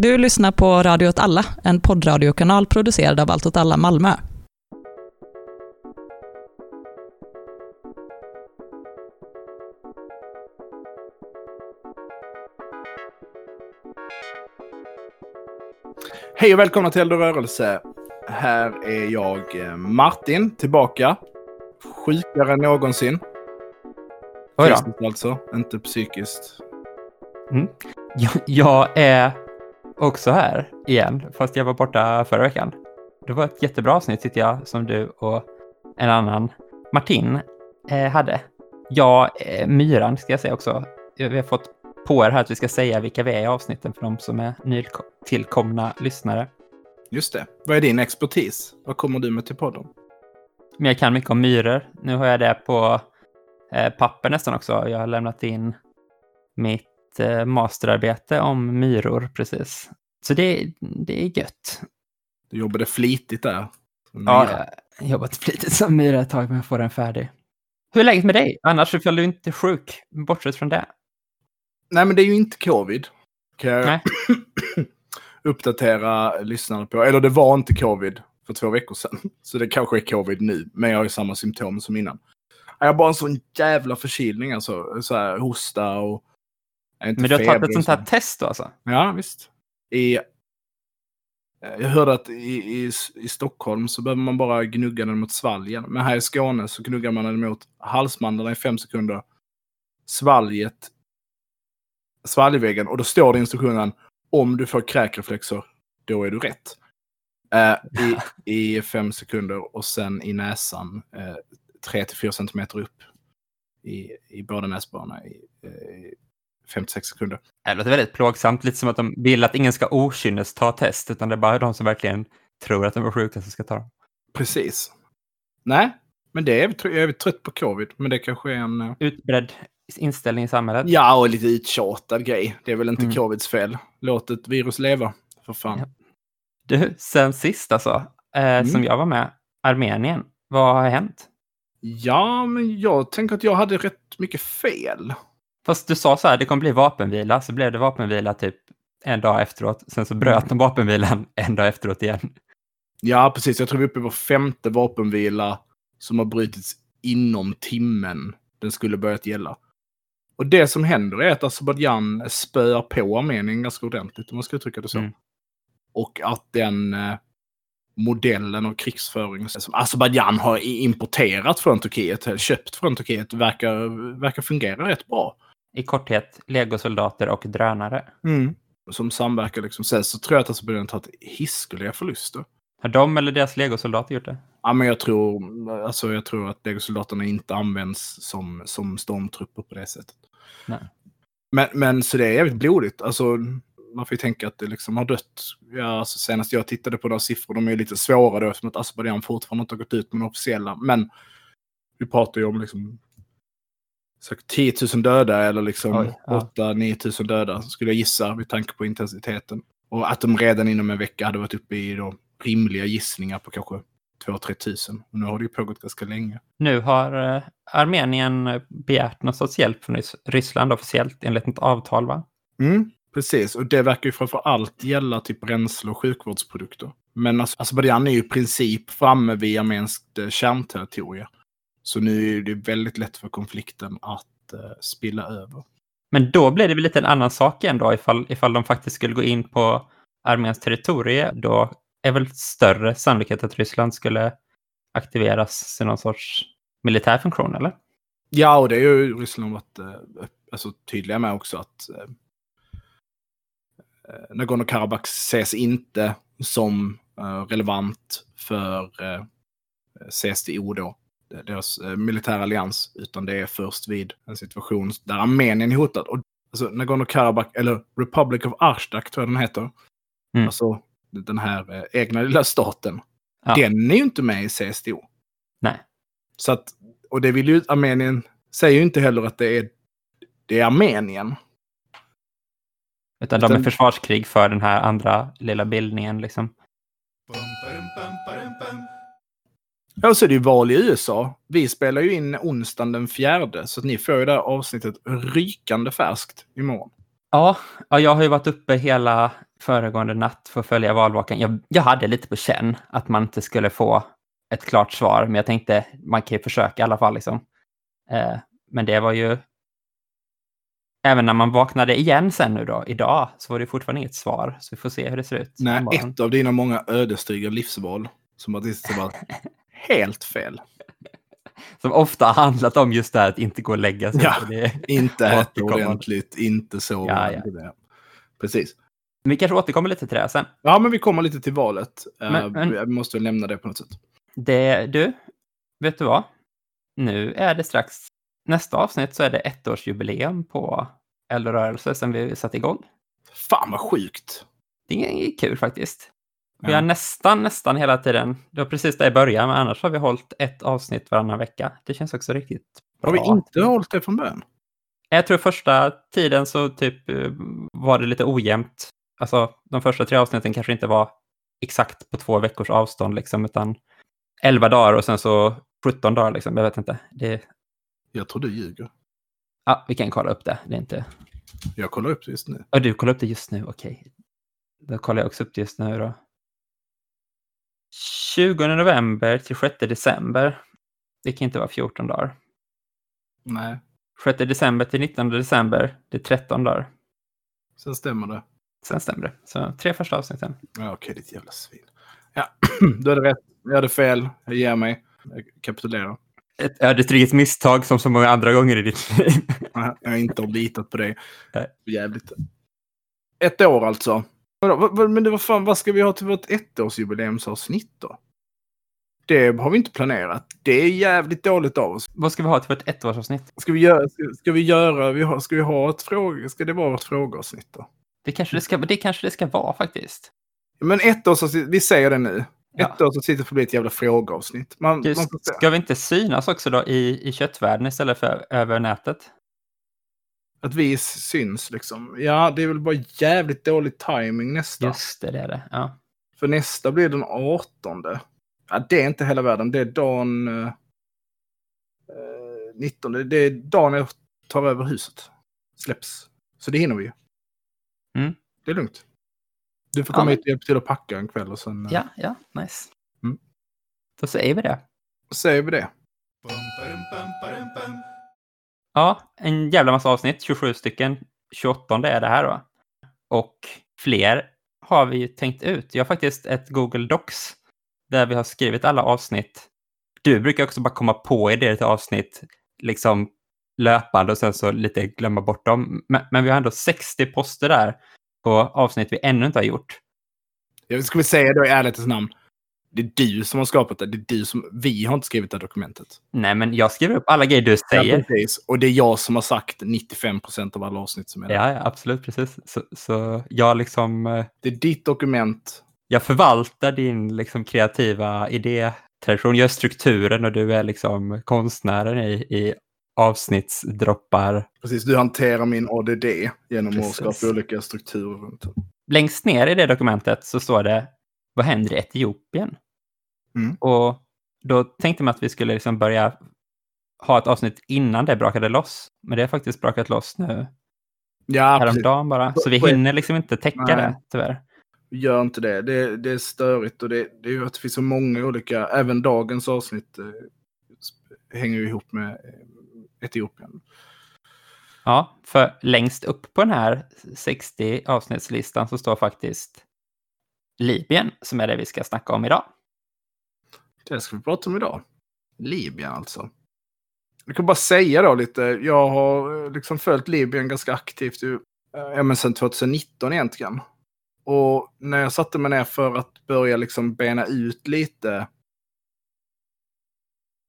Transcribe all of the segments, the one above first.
Du lyssnar på Radio åt alla, en poddradiokanal producerad av Allt åt alla Malmö. Hej och välkomna till Eld och rörelse. Här är jag eh, Martin tillbaka. Sjukare än någonsin. Fysiskt alltså, inte psykiskt. Jag, jag är också här igen, fast jag var borta förra veckan. Det var ett jättebra avsnitt tyckte jag, som du och en annan, Martin, eh, hade. Jag, eh, Myran ska jag säga också. Vi har fått på er här att vi ska säga vilka vi är i avsnitten för de som är nytillkomna lyssnare. Just det. Vad är din expertis? Vad kommer du med till podden? Men jag kan mycket om myror. Nu har jag det på eh, papper nästan också. Jag har lämnat in mitt eh, masterarbete om myror precis. Så det, det är gött. Du jobbade flitigt där. Ja, jag har jobbat flitigt som myra ett tag, men jag får den färdig. Hur är läget med dig? Annars ifall du inte är sjuk, bortsett från det. Nej, men det är ju inte covid. Kan jag Nej. uppdatera lyssnarna på. Eller det var inte covid för två veckor sedan. Så det kanske är covid nu. Men jag har ju samma symptom som innan. Jag har bara en sån jävla förkylning alltså. Så här, hosta och... Men du har tagit ett sånt så. här test då alltså? Ja, visst. I, jag hörde att i, i, i Stockholm så behöver man bara gnugga den mot svalgen. Men här i Skåne så gnuggar man den mot halsmandlarna i fem sekunder. Svalget, svalgväggen. Och då står det i instruktionen om du får kräkreflexer, då är du rätt. Eh, i, I fem sekunder och sen i näsan eh, 3-4 centimeter upp i, i båda näsborrarna i, i 56 sekunder. Det låter väldigt plågsamt, lite som att de vill att ingen ska okynnes ta test, utan det är bara de som verkligen tror att de är sjuka som ska ta dem. Precis. Nej, men det är, jag är trött på covid. Men det kanske är en... eh, Utbredd inställning i samhället. Ja, och lite uttjatad grej. Det är väl inte Mm. covids fel. Låt ett virus leva. För fan. Ja. Du, sen sist alltså, eh, som jag var med, Armenien, vad har hänt? Ja, men jag tänker att jag hade rätt mycket fel. Fast du sa så här, det kommer bli vapenvila, så blev det vapenvila typ en dag efteråt. Sen så bröt de vapenvilan en dag efteråt igen. Ja, precis. Jag tror vi är uppe på femte vapenvila som har brutits inom timmen den skulle börjat gälla. Och det som händer är att Azerbajdzjan spöar på Armenien ganska ordentligt, om man ska uttrycka det så. Mm. Och att den eh, modellen av krigföring som Azerbajdzjan har importerat från Turkiet, köpt från Turkiet, verkar, verkar fungera rätt bra. I korthet, legosoldater och drönare. Som samverkar liksom. Sen så tror jag att Azerbajdzjan har tagit hiskeliga förluster. Har de eller deras legosoldater gjort det? Ja, men jag tror, alltså, jag tror att legosoldaterna inte används som, som stormtrupper på det sättet. Nej. Men, men så det är jävligt blodigt. Alltså, man får ju tänka att det liksom har dött. Ja, alltså, senast jag tittade på några siffror, de är lite svåra då eftersom att Azerbajdzjan fortfarande inte har gått ut med de officiella. Men vi pratar ju om liksom säkert 10 000 döda eller liksom Oj, ja. 8-9 000 döda skulle jag gissa med tanke på intensiteten. Och att de redan inom en vecka hade varit uppe i då rimliga gissningar på kanske 2-3 tusen. Och nu har det ju pågått ganska länge. Nu har eh, Armenien begärt någon sorts hjälp från Rys- Ryssland officiellt enligt ett avtal, va? Mm, precis, och det verkar ju framför allt gälla typ bränsle och sjukvårdsprodukter. Men alltså, Azerbajdzjan är ju i princip framme vid armenskt eh, kärnterritorium. Så nu är det väldigt lätt för konflikten att eh, spilla över. Men då blir det väl lite en annan sak ändå ifall, ifall de faktiskt skulle gå in på Armeniens territorium. Då är väl större sannolikhet att Ryssland skulle aktiveras till någon sorts militär funktion, eller? Ja, och det är ju Ryssland varit eh, alltså, tydliga med också att eh, eh, Nagorno-Karabach ses inte som eh, relevant för eh, CSTO då, deras eh, militära allians, utan det är först vid en situation där Armenien är hotad. Och, alltså, Nagorno-Karabach, eller Republic of Artsakh tror jag den heter, Mm. alltså den här eh, egna lilla staten, Ja. den är ju inte med i CSTO. Nej. Så att, och det vill ju Armenien, säger ju inte heller att det är, det är Armenien. Utan de är Utan- försvarskrig för den här andra lilla bildningen, liksom. Ja, och så är det ju val i USA. Vi spelar ju in onsdagen den fjärde, så att ni får ju det här avsnittet rykande färskt imorgon. Ja, ja, jag har ju varit uppe hela föregående natt för att följa valvakan. Jag, jag hade lite på känn att man inte skulle få ett klart svar, men jag tänkte man kan ju försöka i alla fall. Liksom. Eh, men det var ju... Även när man vaknade igen sen nu då, idag, så var det fortfarande inget svar. Så vi får se hur det ser ut. Nej, ett av dina många ödesdigra livsval som sig vara helt fel. Som ofta har handlat om just det här att inte gå och lägga sig. Ja. Inte äta ordentligt, inte sova. Ja, ja. Precis. vi kanske återkommer lite till det här sen. Ja, men vi kommer lite till valet. Eh, Men- men- Vi måste väl nämna det på något sätt. Det, du, vet du vad? Nu är det strax, nästa avsnitt så är det ettårsjubileum på Eldrörelse sen vi satte igång. Fan vad sjukt! Det är kul faktiskt. Vi har nästan, nästan hela tiden, det var precis där i början, men annars har vi hållit ett avsnitt varannan vecka. Det känns också riktigt bra. Har vi inte hållit det från början? Jag tror första tiden så typ eh, var det lite ojämnt. Alltså de första tre avsnitten kanske inte var exakt på två veckors avstånd liksom, utan 11 dagar och sen så 17 dagar liksom. Jag vet inte. Det, Jag tror du ljuger. ja, vi kan kolla upp det. Det är inte... Jag kollar upp det just nu. Ja, du kollar upp det just nu, okej. Då kollar jag också upp det just nu då. 20 november till 6 december. Det kan inte vara 14 dagar. Nej, 6 december till 19 december, det är 13 dagar. sen stämmer det. Sen stämmer det. Så tre första avsnitten. Ja, okej, ditt jävla svin. Ja, du hade rätt. Jag hade fel. Jag ger mig. Jag kapitulerar. Ett ödesdigert misstag som så många andra gånger i ditt liv. Jag har inte litat på dig. Nej. Jävligt. Ett år alltså. Men det var fan, vad ska vi ha till vårt ettårsjubileumsavsnitt då? Det har vi inte planerat. Det är jävligt dåligt av oss. Vad ska vi ha till vårt ettårsavsnitt? Ska vi göra, ska, ska vi göra, vi har, ska vi ha ett fråga, ska det vara ett frågeavsnitt då? Det kanske det ska, det kanske det ska vara faktiskt. Men ettårsavsnitt, vi säger det nu. Ja. Ettårsavsnittet får bli ett jävla frågeavsnitt. Man, man Just, se. ska vi inte synas också då i, i köttvärlden istället för över nätet? Att vi syns liksom. Ja, det är väl bara jävligt dålig timing nästa. Just det, det är det. Ja. För nästa blir den 18. Ja, det är inte hela världen. Det är dagen... Eh, eh, 19. Det är dagen jag tar över huset. Släpps. Så det hinner vi ju. Mm. Det är lugnt. Du får Ja, komma men- hit och hjälpa till att packa en kväll och sen eh, ja, ja, nice. Mm. Då säger vi det. säger vi det. Ja, en jävla massa avsnitt, 27 stycken. 28 är det här då. Och fler har vi ju tänkt ut. Jag har faktiskt ett Google Docs där vi har skrivit alla avsnitt. Du brukar också bara komma på idéer till avsnitt, liksom löpande och sen så lite glömma bort dem. Men, men vi har ändå 60 poster där på avsnitt vi ännu inte har gjort. Jag ska vi säga då i ärlighetens namn. Det är du som har skapat det. Det är du som... Vi har inte skrivit det här dokumentet. Nej, men jag skriver upp alla grejer du säger. Ja, precis. Och det är jag som har sagt 95 procent av alla avsnitt som är där. Ja, ja absolut, precis. Så, så jag liksom... eh, Det är ditt dokument. jag förvaltar din liksom, kreativa idétradition. Jag är strukturen och du är liksom konstnären i, i avsnittsdroppar. Precis, du hanterar min ADD genom Precis. att skapa olika strukturer. Längst ner i det dokumentet så står det Vad händer i Etiopien? Mm. Och då tänkte man att vi skulle liksom börja ha ett avsnitt innan det brakade loss. Men det har faktiskt brakat loss nu Ja, häromdagen bara. Så vi hinner liksom inte täcka Nej. det, tyvärr. Gör inte det. det. Det är störigt och det, det är ju att det finns så många olika, även dagens avsnitt eh, hänger ju ihop med eh, Etiopien. Ja, för längst upp på den här 60 avsnittslistan så står faktiskt Libyen, som är det vi ska snacka om idag. Det ska vi prata om idag. Libyen alltså. Jag kan bara säga då lite, jag har eh, liksom följt Libyen ganska aktivt ju, eh, ja, men sedan 2019 egentligen. Och när jag satte mig ner för att börja liksom bena ut lite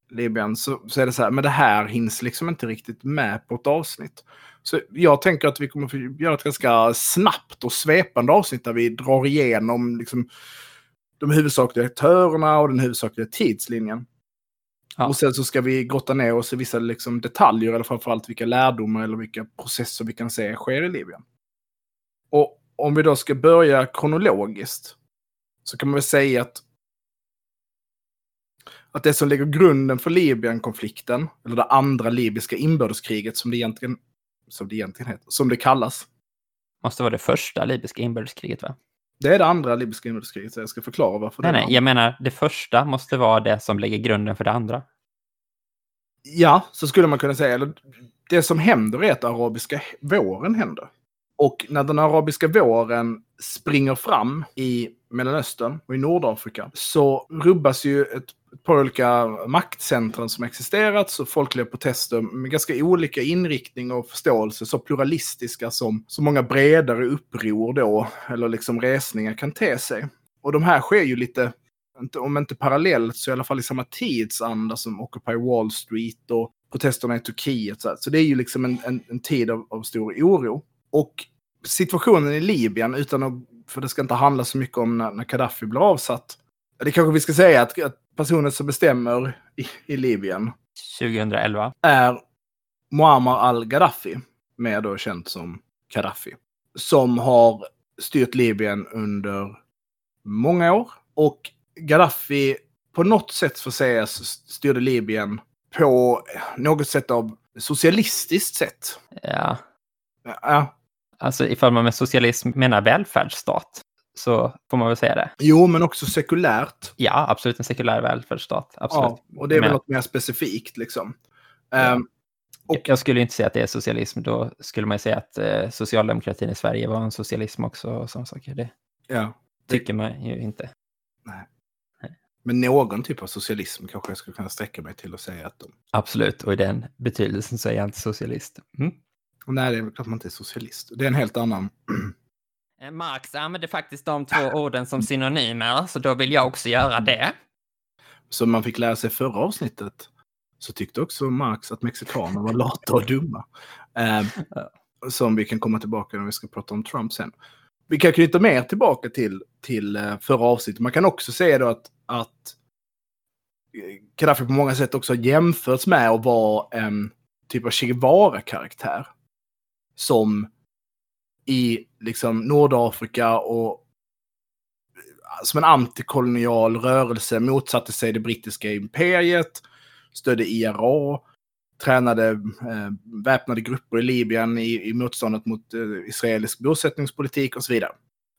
Libyen så, så är det så här, men det här hinns liksom inte riktigt med på ett avsnitt. Så jag tänker att vi kommer få göra ett ganska snabbt och svepande avsnitt där vi drar igenom liksom, de huvudsakliga aktörerna och den huvudsakliga tidslinjen. Ja. Och sen så ska vi grotta ner oss i vissa liksom, detaljer, eller framförallt vilka lärdomar eller vilka processer vi kan se sker i Libyen. Och om vi då ska börja kronologiskt så kan man väl säga att att det som lägger grunden för Libyen-konflikten, eller det andra libyska inbördeskriget som det egentligen, som det egentligen heter, som det kallas, måste vara det första libyska inbördeskriget va? Det är det andra libyska inbördeskriget, så jag ska förklara varför Nej, det är nej, jag menar det första måste vara det som lägger grunden för det andra. Ja, så skulle man kunna säga. Eller, det som händer är att arabiska våren händer. Och när den arabiska våren springer fram i Mellanöstern och i Nordafrika så rubbas ju ett, ett par olika maktcentrum som existerat, så folkliga protester med ganska olika inriktning och förståelse, så pluralistiska som så många bredare uppror då, eller liksom resningar kan te sig. Och de här sker ju lite, om inte parallellt, så i alla fall i samma tidsanda som Occupy Wall Street och protesterna i Turkiet. Så, så det är ju liksom en, en, en tid av, av stor oro. Och situationen i Libyen, utan att, för det ska inte handla så mycket om när, när Gaddafi blir avsatt. Det kanske vi ska säga att, att personen som bestämmer i, i Libyen 2011. är Muammar al-Gaddafi, mer då känd som Gaddafi, som har styrt Libyen under många år. Och Gaddafi på något sätt får sägas styrde Libyen på något sätt av socialistiskt sätt. Ja, Ja, alltså ifall man med socialism menar välfärdsstat så får man väl säga det. jo, men också sekulärt. Ja, absolut en sekulär välfärdsstat. Absolut. Ja, och det är väl Men- något mer specifikt liksom. Ja. Ehm, och- Jag skulle inte säga att det är socialism. Då skulle man ju säga att eh, socialdemokratin i Sverige var en socialism också. Och sådana saker. Det ja. tycker man ju inte. Men någon typ av socialism kanske jag skulle kunna sträcka mig till och säga att de... Absolut, och i den betydelsen så är jag inte socialist. Mm. Nej, det är klart man inte är socialist. Det är en helt annan... Eh, Marx använde faktiskt de två orden som synonymer, så då vill jag också göra det. Som man fick lära sig förra avsnittet så tyckte också Marx att mexikaner var lata och dumma. Eh, som vi kan komma tillbaka när vi ska prata om Trump sen. Vi kan knyta mer tillbaka till, till eh, förra avsnittet. Man kan också säga då att, att eh, Gaddafi på många sätt också jämförts med att vara en typ av Che Guevara-karaktär. Som i liksom Nordafrika och som en antikolonial rörelse motsatte sig det brittiska imperiet, stödde IRA, tränade eh, väpnade grupper i Libyen i, i motståndet mot eh, israelisk bosättningspolitik och så vidare.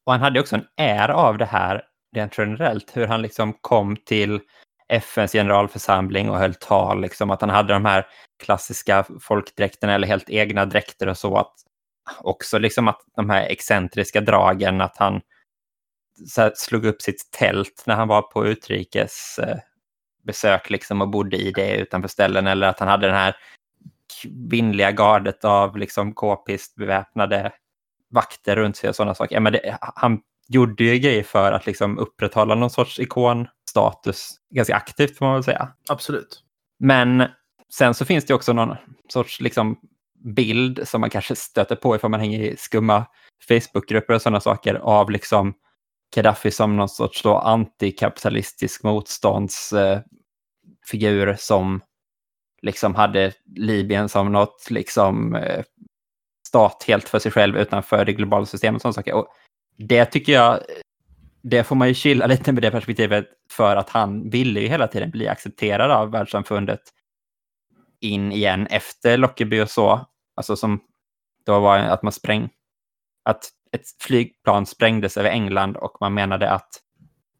Och han hade också en ära av det här rent generellt, hur han liksom kom till FNs generalförsamling och höll tal, liksom att han hade de här klassiska folkdräkterna eller helt egna dräkter och så. Att också liksom att de här excentriska dragen, att han slog upp sitt tält när han var på utrikes eh, besök liksom och bodde i det utanför ställen eller att han hade den här kvinnliga gardet av liksom k-pist beväpnade vakter runt sig och sådana saker. Ja, men det, han gjorde ju grejer för att liksom upprätthålla någon sorts ikonstatus ganska aktivt får man väl säga. Absolut. Men sen så finns det också någon sorts liksom bild som man kanske stöter på ifall man hänger i skumma Facebookgrupper och sådana saker av liksom Gaddafi som någon sorts då antikapitalistisk motståndsfigur eh, som liksom hade Libyen som något liksom eh, stat helt för sig själv utanför det globala systemet och sådana saker. Och det tycker jag, det får man ju chilla lite med det perspektivet för att han ville ju hela tiden bli accepterad av världssamfundet in igen efter Lockerbie och så. Alltså som då var att man spräng, att ett flygplan sprängdes över England och man menade att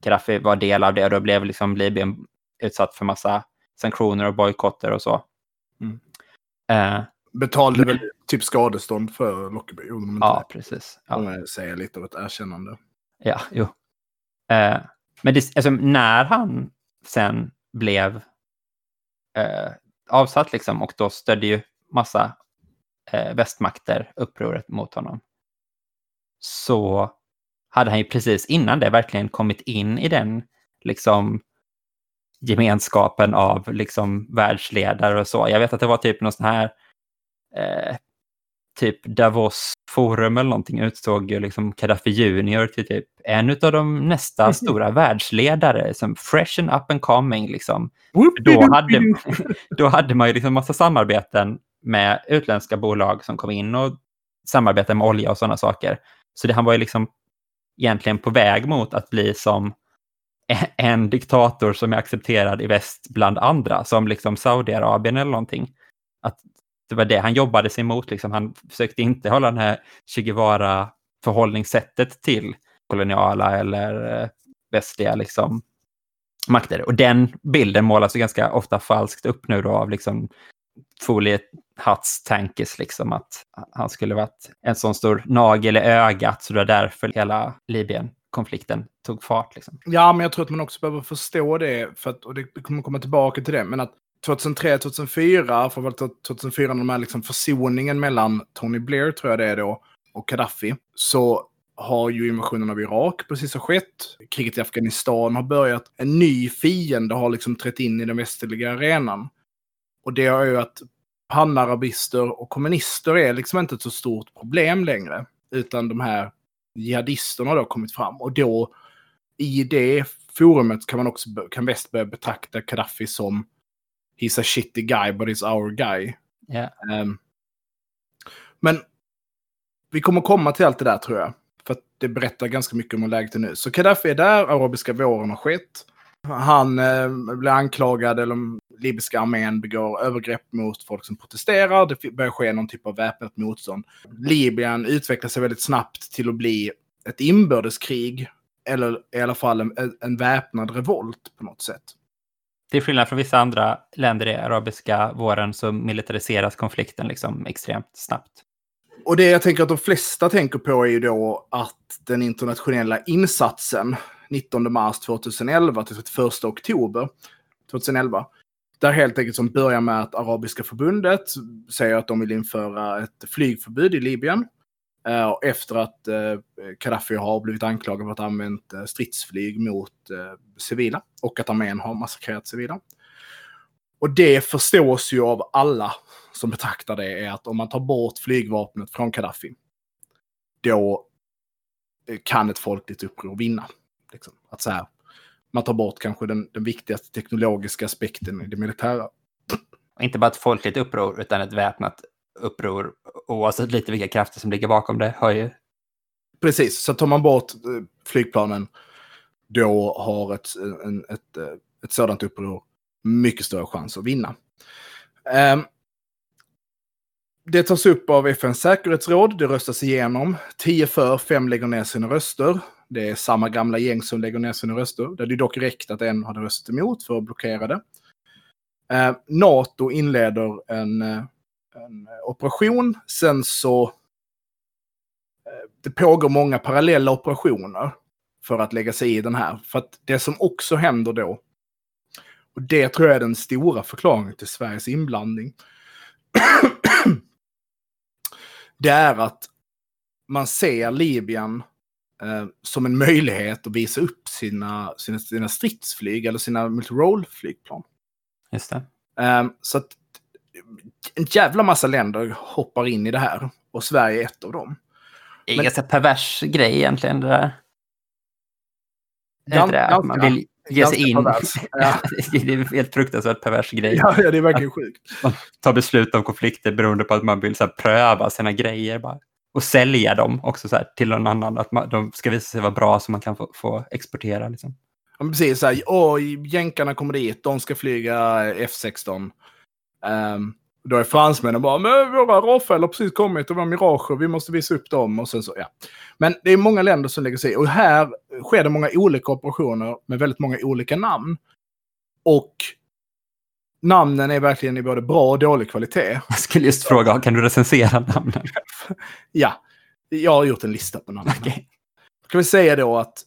Gaddafi var del av det och då blev liksom Libyen utsatt för massa sanktioner och bojkotter och så. Mm. Eh, Betalade väl typ skadestånd för Lockerbie? Ja, precis. Ja. Ja. De säger lite av ett erkännande. Ja, jo. Eh, men det, alltså, när han sen blev eh, avsatt liksom, och då stödde ju massa eh, västmakter upproret mot honom, så hade han ju precis innan det verkligen kommit in i den liksom gemenskapen av liksom världsledare och så. Jag vet att det var typ någon sån här eh, typ Davos forum eller någonting utsåg ju liksom Gaddafi Junior till typ en av de nästa stora världsledare som fresh and up and coming liksom. Då hade, då hade man ju liksom massa samarbeten med utländska bolag som kom in och samarbetade med olja och sådana saker. Så det, han var ju liksom egentligen på väg mot att bli som en diktator som är accepterad i väst bland andra, som liksom Saudiarabien eller någonting. Att det var det han jobbade sig mot. Liksom. Han försökte inte hålla det här Che Guevara förhållningssättet till koloniala eller eh, västliga liksom, makter. Och den bilden målas ju ganska ofta falskt upp nu då av liksom foliehatts tankes, liksom att han skulle varit en sån stor nagel i ögat, så det var därför hela Libyen-konflikten tog fart. Liksom. Ja, men jag tror att man också behöver förstå det, för att, och det kommer komma tillbaka till det, men att 2003, 2004, för 2004 när de här liksom försoningen mellan Tony Blair, tror jag det är då, och Gaddafi, så har ju invasionen av Irak precis har skett. Kriget i Afghanistan har börjat. En ny fiende har liksom trätt in i den västliga arenan. Och det har ju att panarabister och kommunister är liksom inte ett så stort problem längre. Utan de här jihadisterna har då kommit fram. Och då i det forumet kan man också kan väst börja betrakta Gaddafi som he's a shitty guy but he's our guy. Yeah. Um, men vi kommer komma till allt det där tror jag. För att det berättar ganska mycket om hur läget är nu. Så Gaddafi är där, arabiska våren har skett. Han eh, blir anklagad, eller libyska armén begår övergrepp mot folk som protesterar. Det börjar ske någon typ av väpnat motstånd. Libyen utvecklar sig väldigt snabbt till att bli ett inbördeskrig. Eller i alla fall en, en väpnad revolt på något sätt. Till skillnad från vissa andra länder i arabiska våren så militariseras konflikten liksom extremt snabbt. Och det jag tänker att de flesta tänker på är ju då att den internationella insatsen 19 mars 2011 till 31 oktober 2011. Där helt enkelt som börjar med att Arabiska förbundet säger att de vill införa ett flygförbud i Libyen. Eh, efter att uh, Gaddafi har blivit anklagad för att ha använt eh, stridsflyg mot civila och att armén har massakrerat civila. Och det förstås ju av alla som betraktar det är att om man tar bort flygvapnet från Gaddafi, då kan ett folkligt uppror vinna. Liksom. Att så här, man tar bort kanske den, den viktigaste teknologiska aspekten i det militära. Inte bara ett folkligt uppror, utan ett väpnat uppror, oavsett lite vilka krafter som ligger bakom det, har ju... Precis, så tar man bort eh, flygplanen, då har ett, en, ett, eh, ett sådant uppror mycket större chans att vinna. Um, det tas upp av FNs säkerhetsråd, det röstas igenom. 10 för, 5 lägger ner sina röster. Det är samma gamla gäng som lägger ner sina röster. Det hade dock räckt att en hade röstat emot för att blockera det. Eh, NATO inleder en, eh, en, operation. Sen så... Eh, det pågår många parallella operationer för att lägga sig i den här. För att det som också händer då, och det tror jag är den stora förklaringen till Sveriges inblandning, det är att man ser Libyen eh, som en möjlighet att visa upp sina, sina, sina stridsflyg eller sina multirole-flygplan. Just det. Eh, så att en jävla massa länder hoppar in i det här och Sverige är ett av dem. Det är en ganska pervers grej egentligen det där. Gan, det man vill ge sig in. Ja. det är en helt fruktansvärt pervers grej. Ja, ja, det är verkligen sjukt. Man tar beslut om konflikter beroende på att man vill så här, pröva sina grejer bara. Och sälja dem också så här, till någon annan. Att man, de ska visa sig vara bra så man kan få, få exportera. Liksom. Ja, precis. Så här, Åh, jänkarna kommer dit, de ska flyga F16. Um, då är fransmännen bara, men våra Rafael har precis kommit och våra Mirage, vi måste visa upp dem. Och sen så, ja. Men det är många länder som lägger sig. Och här sker det många olika operationer med väldigt många olika namn. Och namnen är verkligen i både bra och dålig kvalitet. Jag skulle just fråga, kan du recensera namnen? ja, jag har gjort en lista på namnen. Okay. Kan vi säga då att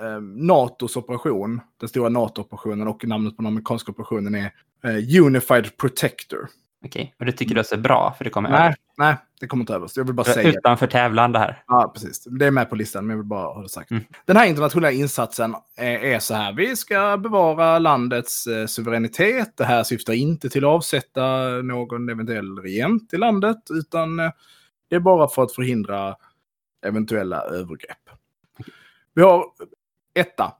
eh, NATOs operation, den stora NATO-operationen och namnet på den amerikanska operationen är eh, Unified Protector. Okej, okay. och det tycker du är bra? För det kommer nej, nej, det kommer inte över. Jag vill bara säga Utanför tävlande här. Ja, precis. Det är med på listan, men jag vill bara ha det sagt. Mm. Den här internationella insatsen är, så här. Vi ska bevara landets eh, suveränitet. Det här syftar inte till att avsätta någon eventuell regent i landet, utan eh, det är bara för att förhindra eventuella övergrepp. Okay. Vi har etta,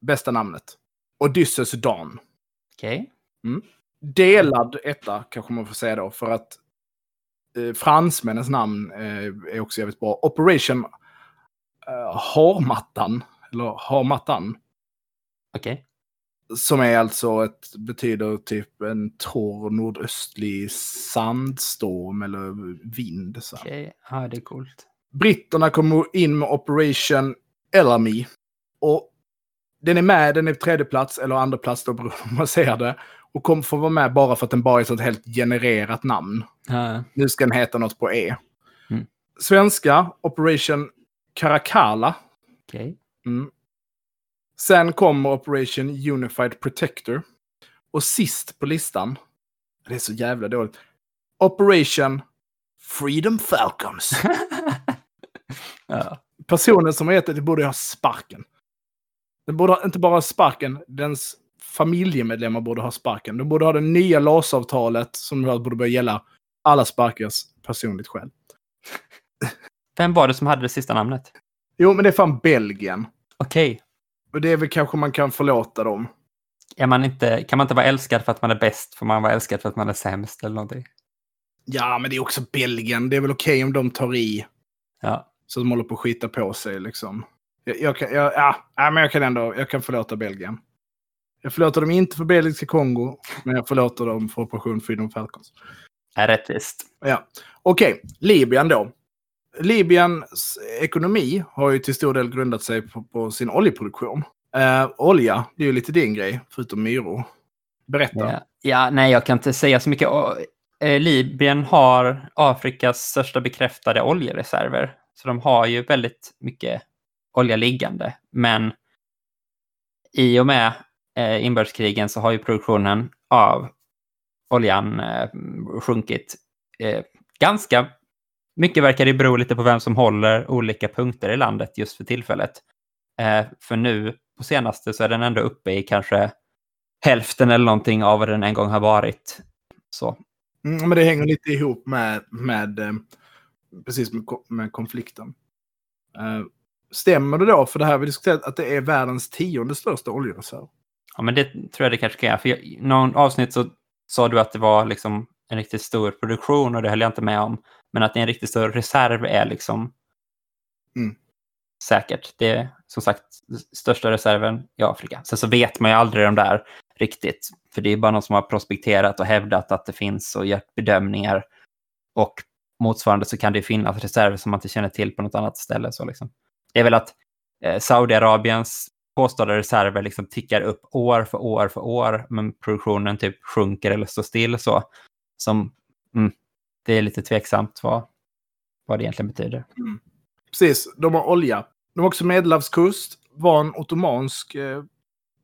bästa namnet. Odysseus Dawn. Okej. Okay. Mm delad etta kanske man får säga då. För att eh, fransmännens namn eh, är också jävligt bra. Operation eh, Harmattan. Eller Harmattan. Okej. Okay. Som är alltså ett, betyder typ en torr nordöstlig sandstorm eller vind. Okej, ja det är coolt. Britterna kommer in med Operation Ellamy. Och den är med, den är på tredje plats eller andra plats då beroende på hur man ser det. Och kommer få vara med bara för att den bara är ett helt genererat namn. Ja, Nu ska den heta något på E. Mm. Svenska, Operation Caracalla. Okej. Mm. Sen kommer Operation Unified Protector. Och sist på listan, det är så jävla dåligt, Operation Freedom Falcons. ja. Personen som har gett det, det borde ha sparken. Den borde inte bara ha sparken, dens familjemedlemmar borde ha sparken. De borde ha det nya LAS-avtalet som borde börja gälla alla sparkas personligt själv. Vem var det som hade det sista namnet? Jo, men det är fan Belgien. Okej. Och det är väl kanske man kan förlåta dem. Är man inte, kan man inte vara älskad för att man är bäst? Får man vara älskad för att man är sämst eller någonting? Ja, men det är också Belgien. Det är väl okej om de tar i. Ja. Så de håller på att skita på sig liksom. Jag, jag kan, jag, ja, ja, men jag kan ändå jag kan förlåta Belgien. Jag förlåter dem inte för belgiska Kongo, men jag förlåter dem för Operation Freedom Falcons. Är rättvist. Ja. Okej, Libyen då. Libyens ekonomi har ju till stor del grundat sig på, på sin oljeproduktion. Eh, olja, det är ju lite din grej, förutom myror. Berätta. Ja. ja, nej, jag kan inte säga så mycket. Eh, Libyen har Afrikas största bekräftade oljereserver. Så de har ju väldigt mycket olja liggande. Men i och med Eh, inbördeskrigen så har ju produktionen av oljan eh, sjunkit. Eh, ganska mycket verkar det bero lite på vem som håller olika punkter i landet just för tillfället. Eh, för nu på senaste så är den ändå uppe i kanske hälften eller någonting av vad den en gång har varit. Så. Mm, men det hänger lite ihop med, med eh, precis med, med konflikten. Eh, stämmer det då, för det här har vi diskuterat, att det är världens tionde största oljereserv? Ja, men det tror jag det kanske kan göra. För jag, i någon avsnitt så sa du att det var liksom en riktigt stor produktion och det höll jag inte med om. Men att det är en riktigt stor reserv är liksom Mm. säkert. Det är som sagt största reserven i Afrika. Sen så vet man ju aldrig de där riktigt. För det är bara någon som har prospekterat och hävdat att det finns och gjort bedömningar. Och motsvarande så kan det finnas reserver som man inte känner till på något annat ställe. Så liksom. Det är väl att eh, Saudiarabiens påstådda reserver liksom tickar upp år för år för år, men produktionen typ sjunker eller står still så. Som, mm, det är lite tveksamt vad, vad det egentligen betyder. Mm. Precis, de har olja. De har också Medelhavskust, var en ottomansk eh,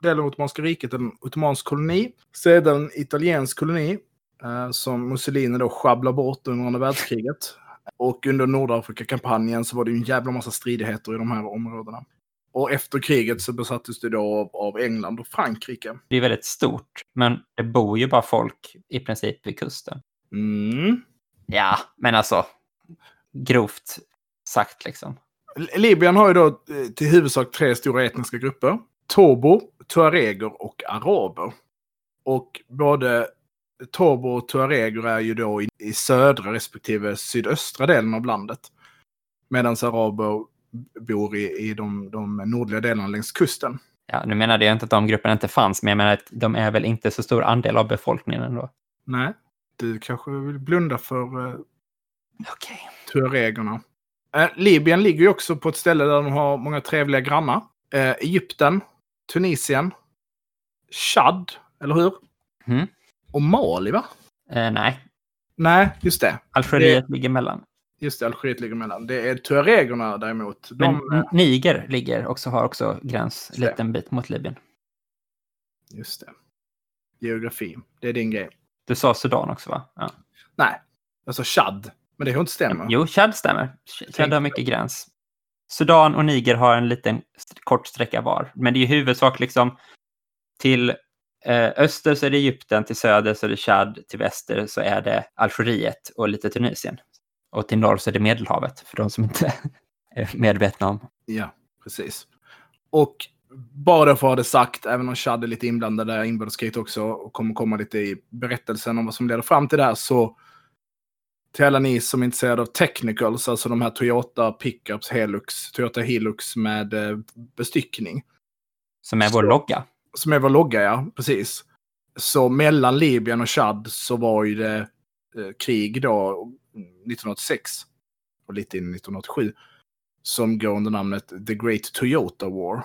del av Ottomanska riket, en ottomansk koloni. Sedan en italiensk koloni eh, som Mussolini då sjabblar bort under andra världskriget. Och under Nordafrika-kampanjen så var det ju en jävla massa stridigheter i de här områdena. Och efter kriget så besattes det då av, av England och Frankrike. Det är väldigt stort, men det bor ju bara folk i princip vid kusten. Mm. Ja, men alltså grovt sagt liksom. Libyen har ju då eh, till huvudsak tre stora etniska grupper. Tobo, tuareger och araber. Och både Tobo och tuareger är ju då i, i södra respektive sydöstra delen av landet. Medan araber bor i, i de, de nordliga delarna längs kusten. Ja, nu menade jag inte att de grupperna inte fanns, men jag menar att de är väl inte så stor andel av befolkningen ändå. Nej, du kanske vill blunda för eh, Okej. tuaregerna. Eh, Libyen ligger ju också på ett ställe där de har många trevliga grannar. Eh, Egypten, Tunisien, Chad, eller hur? Mm. Och Mali, va? Eh, nej, Nej, just det. Algeriet ligger mellan. Just det, Algeriet ligger mellan. Det är tuaregerna däremot. Men De, N- Niger ligger också, har också gräns en liten bit mot Libyen. Just det. Geografi, det är din grej. Du sa Sudan också va? Ja. Nej, alltså Chad. Men det har inte stämmer. Jo, Chad stämmer. Chad har mycket gräns. Sudan och Niger har en liten kort sträcka var. Men det är i huvudsak liksom till eh, öster så är det Egypten, till söder så är det Chad, till väster så är det Algeriet och lite Tunisien. Och till norr så är det Medelhavet, för de som inte är medvetna om. Ja, precis. Och bara för att ha det sagt, även om Chad är lite inblandad där inbördeskriget också och kommer komma lite i berättelsen om vad som leder fram till det här så till alla ni som är intresserade av technicals, alltså de här Toyota pickups, Helux, Toyota Hilux med eh, bestyckning. Som är vår Så- logga. som är vår logga, ja, precis. Så mellan Libyen och Chad så var ju det eh, krig då 1986 och lite in 1987 som går under namnet The Great Toyota War.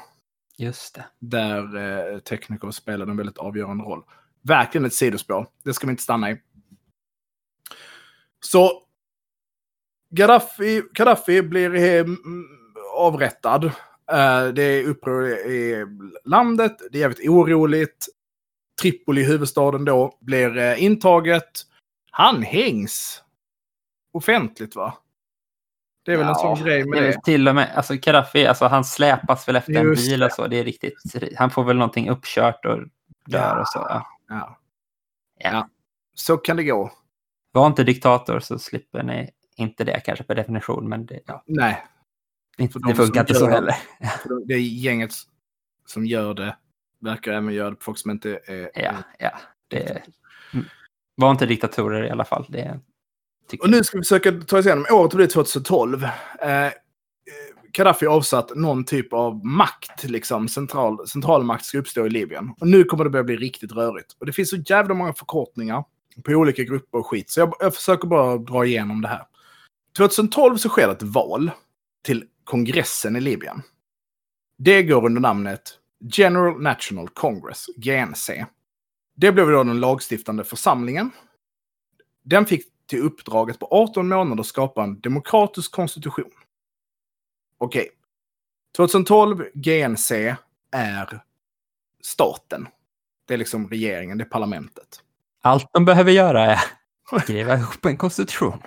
Just det. Där eh, tekniker spelade en väldigt avgörande roll. Verkligen ett sidospår. Det ska vi inte stanna i. Så Gaddafi, Gaddafi blir avrättad. Eh, det är uppror i landet. Det är jävligt oroligt. Tripoli, huvudstaden då, blir eh, intaget. Han hängs. Offentligt va? Det är väl en sån grej med det. är det. Till och med, alltså Gaddafi, alltså han släpas väl efter en Just bil det. och så. Det är riktigt, han får väl någonting uppkört och dör Ja. och så. Ja. Ja. Ja. Ja. Så kan det gå. Var inte diktator så slipper ni inte det kanske per definition, men det, ja, Nej, inte, det funkar inte så heller. det är gänget som gör det. Verkar även göra det på folk som inte är... Ja, ja. Det, mm. var inte diktatorer i alla fall. Det tycker Och nu ska vi försöka ta oss igenom. Året blir 2012. Eh, Gaddafi avsatt någon typ av makt, liksom central, centralmakt ska uppstå i Libyen. Och nu kommer det börja bli riktigt rörigt. Och det finns så jävla många förkortningar på olika grupper och skit. Så jag, jag försöker bara dra igenom det här. 2012 så sker ett val till kongressen i Libyen. Det går under namnet General National Congress, GNC. Det blev då den lagstiftande församlingen. Den fick till uppdraget på 18 månader att skapa en demokratisk konstitution. Okej. 2012, GNC är staten. Det är liksom regeringen, det är parlamentet. Allt de behöver göra är att skriva ihop en konstitution.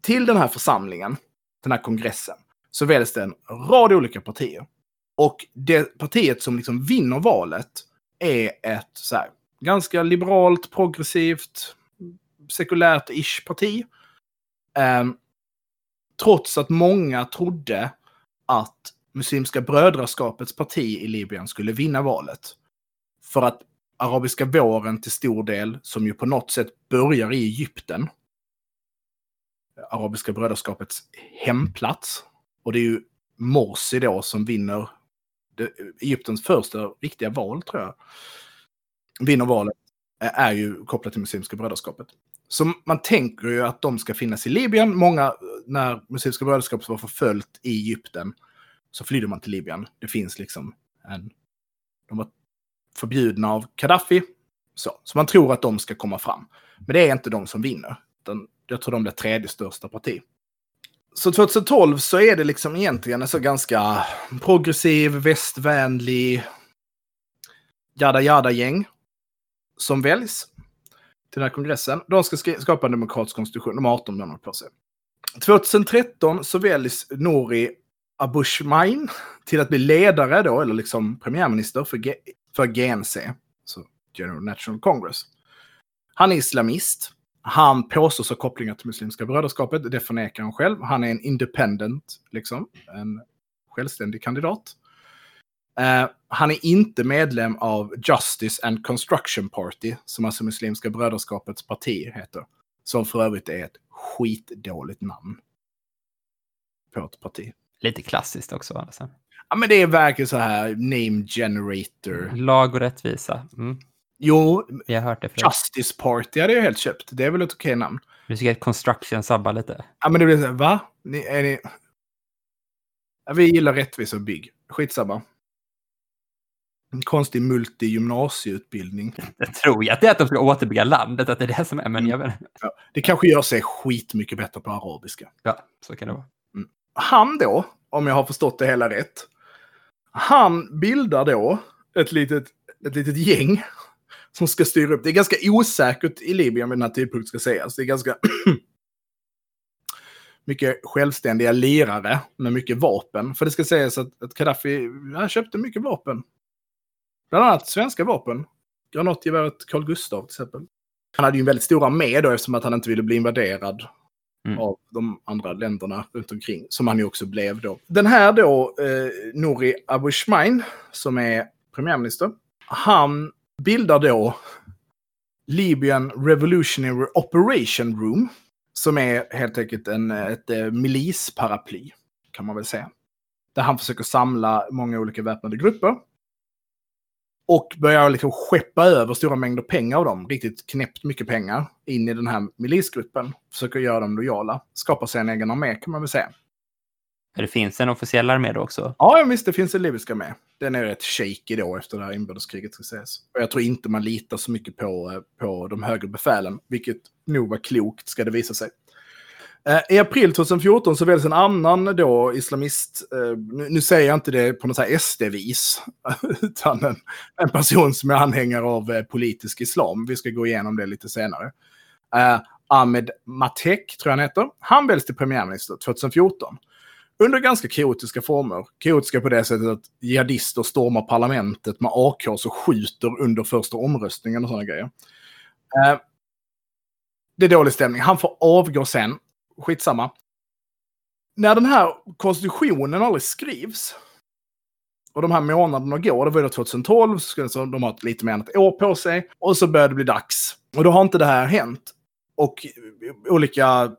Till den här församlingen, den här kongressen, så väljs det en rad olika partier. Och det partiet som liksom vinner valet är ett så här, ganska liberalt, progressivt, sekulärt-ish parti. Ehm, trots att många trodde att Muslimska brödraskapets parti i Libyen skulle vinna valet. För att arabiska våren till stor del, som ju på något sätt börjar i Egypten, Arabiska brödraskapets hemplats. Och det är ju Morsi då som vinner det, Egyptens första riktiga val, tror jag. Vinner valet, eh, är ju kopplat till Muslimska brödraskapet. Så man tänker ju att de ska finnas i Libyen. Många, när Muslimska brödraskapet var förföljt i Egypten, så flydde man till Libyen. Det finns liksom en... De var förbjudna av Gaddafi. Så, så man tror att de ska komma fram. Men det är inte de som vinner. Utan jag tror de blir tredje största parti. Så 2012 så är det liksom egentligen en så ganska progressiv, västvänlig jada jada gäng som väljs till den här kongressen. De ska skapa en demokratisk konstitution. De har 18 månader på sig. 2013 så väljs Nori Abushmain till att bli ledare då, eller liksom premiärminister för, G- för GNC, så alltså General National Congress. Han är islamist. Han påstås ha kopplingar till Muslimska brödraskapet. Det förnekar han själv. Han är en independent, liksom. En självständig kandidat. Eh, han är inte medlem av Justice and Construction Party, som alltså Muslimska brödraskapets parti heter. Som för övrigt är ett skitdåligt namn. På ett parti. Lite klassiskt också. Alltså. Ja, men det är verkligen så här name generator. Lag och rättvisa. Mm. Jo, Vi har hört det förut. Justice Party hade jag helt köpt. Det är väl ett okej namn. Du tycker att construction sabbar lite? Ja, men det blir så här, va? Ni, är ni... Ja, vi gillar rättvisa och bygg. Skitsamma. En konstig multi-gymnasieutbildning. Jag tror jag att det är att de ska återbygga landet, att det är det som är, men jag vet Ja, det kanske gör sig skitmycket bättre på arabiska. Ja, så kan det vara. Han då, om jag har förstått det hela rätt, han bildar då ett litet, ett litet gäng som ska styra upp. Det är ganska osäkert i Libyen vid den här tidpunkten ska sägas. Det är ganska mycket självständiga lirare med mycket vapen. För det ska sägas att, att Gaddafi han köpte mycket vapen. Bland annat svenska vapen. Granatgeväret Carl Gustaf till exempel. Han hade ju en väldigt stor armé då eftersom att han inte ville bli invaderad Mm. av de andra länderna runt omkring. Som han ju också blev då. Den här då, eh, Nouri Abushmain, som är premiärminister. Han bildar då Libyan Revolutionary Operation Room. Som är helt enkelt en, ett eh, milisparaply, kan man väl säga. Där han försöker samla många olika väpnade grupper. Och börjar liksom skeppa över stora mängder pengar av dem, riktigt knäppt mycket pengar, in i den här milisgruppen. Försöker göra dem lojala. Skapar sig en egen armé kan man väl säga. Det finns en officiell armé då också? Ja, visst, det finns en libyska med. Den är rätt shaky då efter det här inbördeskriget ska sägas. Och jag tror inte man litar så mycket på, eh, på de högre befälen, vilket nog var klokt ska det visa sig. Eh, I april 2014 så väljs en annan då islamist, eh, nu, säger jag inte det på något här SD-vis, utan en, en person som är anhängare av eh, politisk islam. Vi ska gå igenom det lite senare. Ahmed Matek, tror jag han heter. Han väljs till premiärminister 2014 under ganska kaotiska former. Kaotiska på det sättet att jihadister stormar parlamentet med AK och skjuter under första omröstningen och sådana grejer. Eh, det är dålig stämning. Han får avgå sen. Skitsamma. När den här konstitutionen aldrig skrivs och de här månaderna går, det var ju 2012, så de har lite mer än ett år på sig. Och så börjar det bli dags. Och då har inte det här hänt. Och eh, olika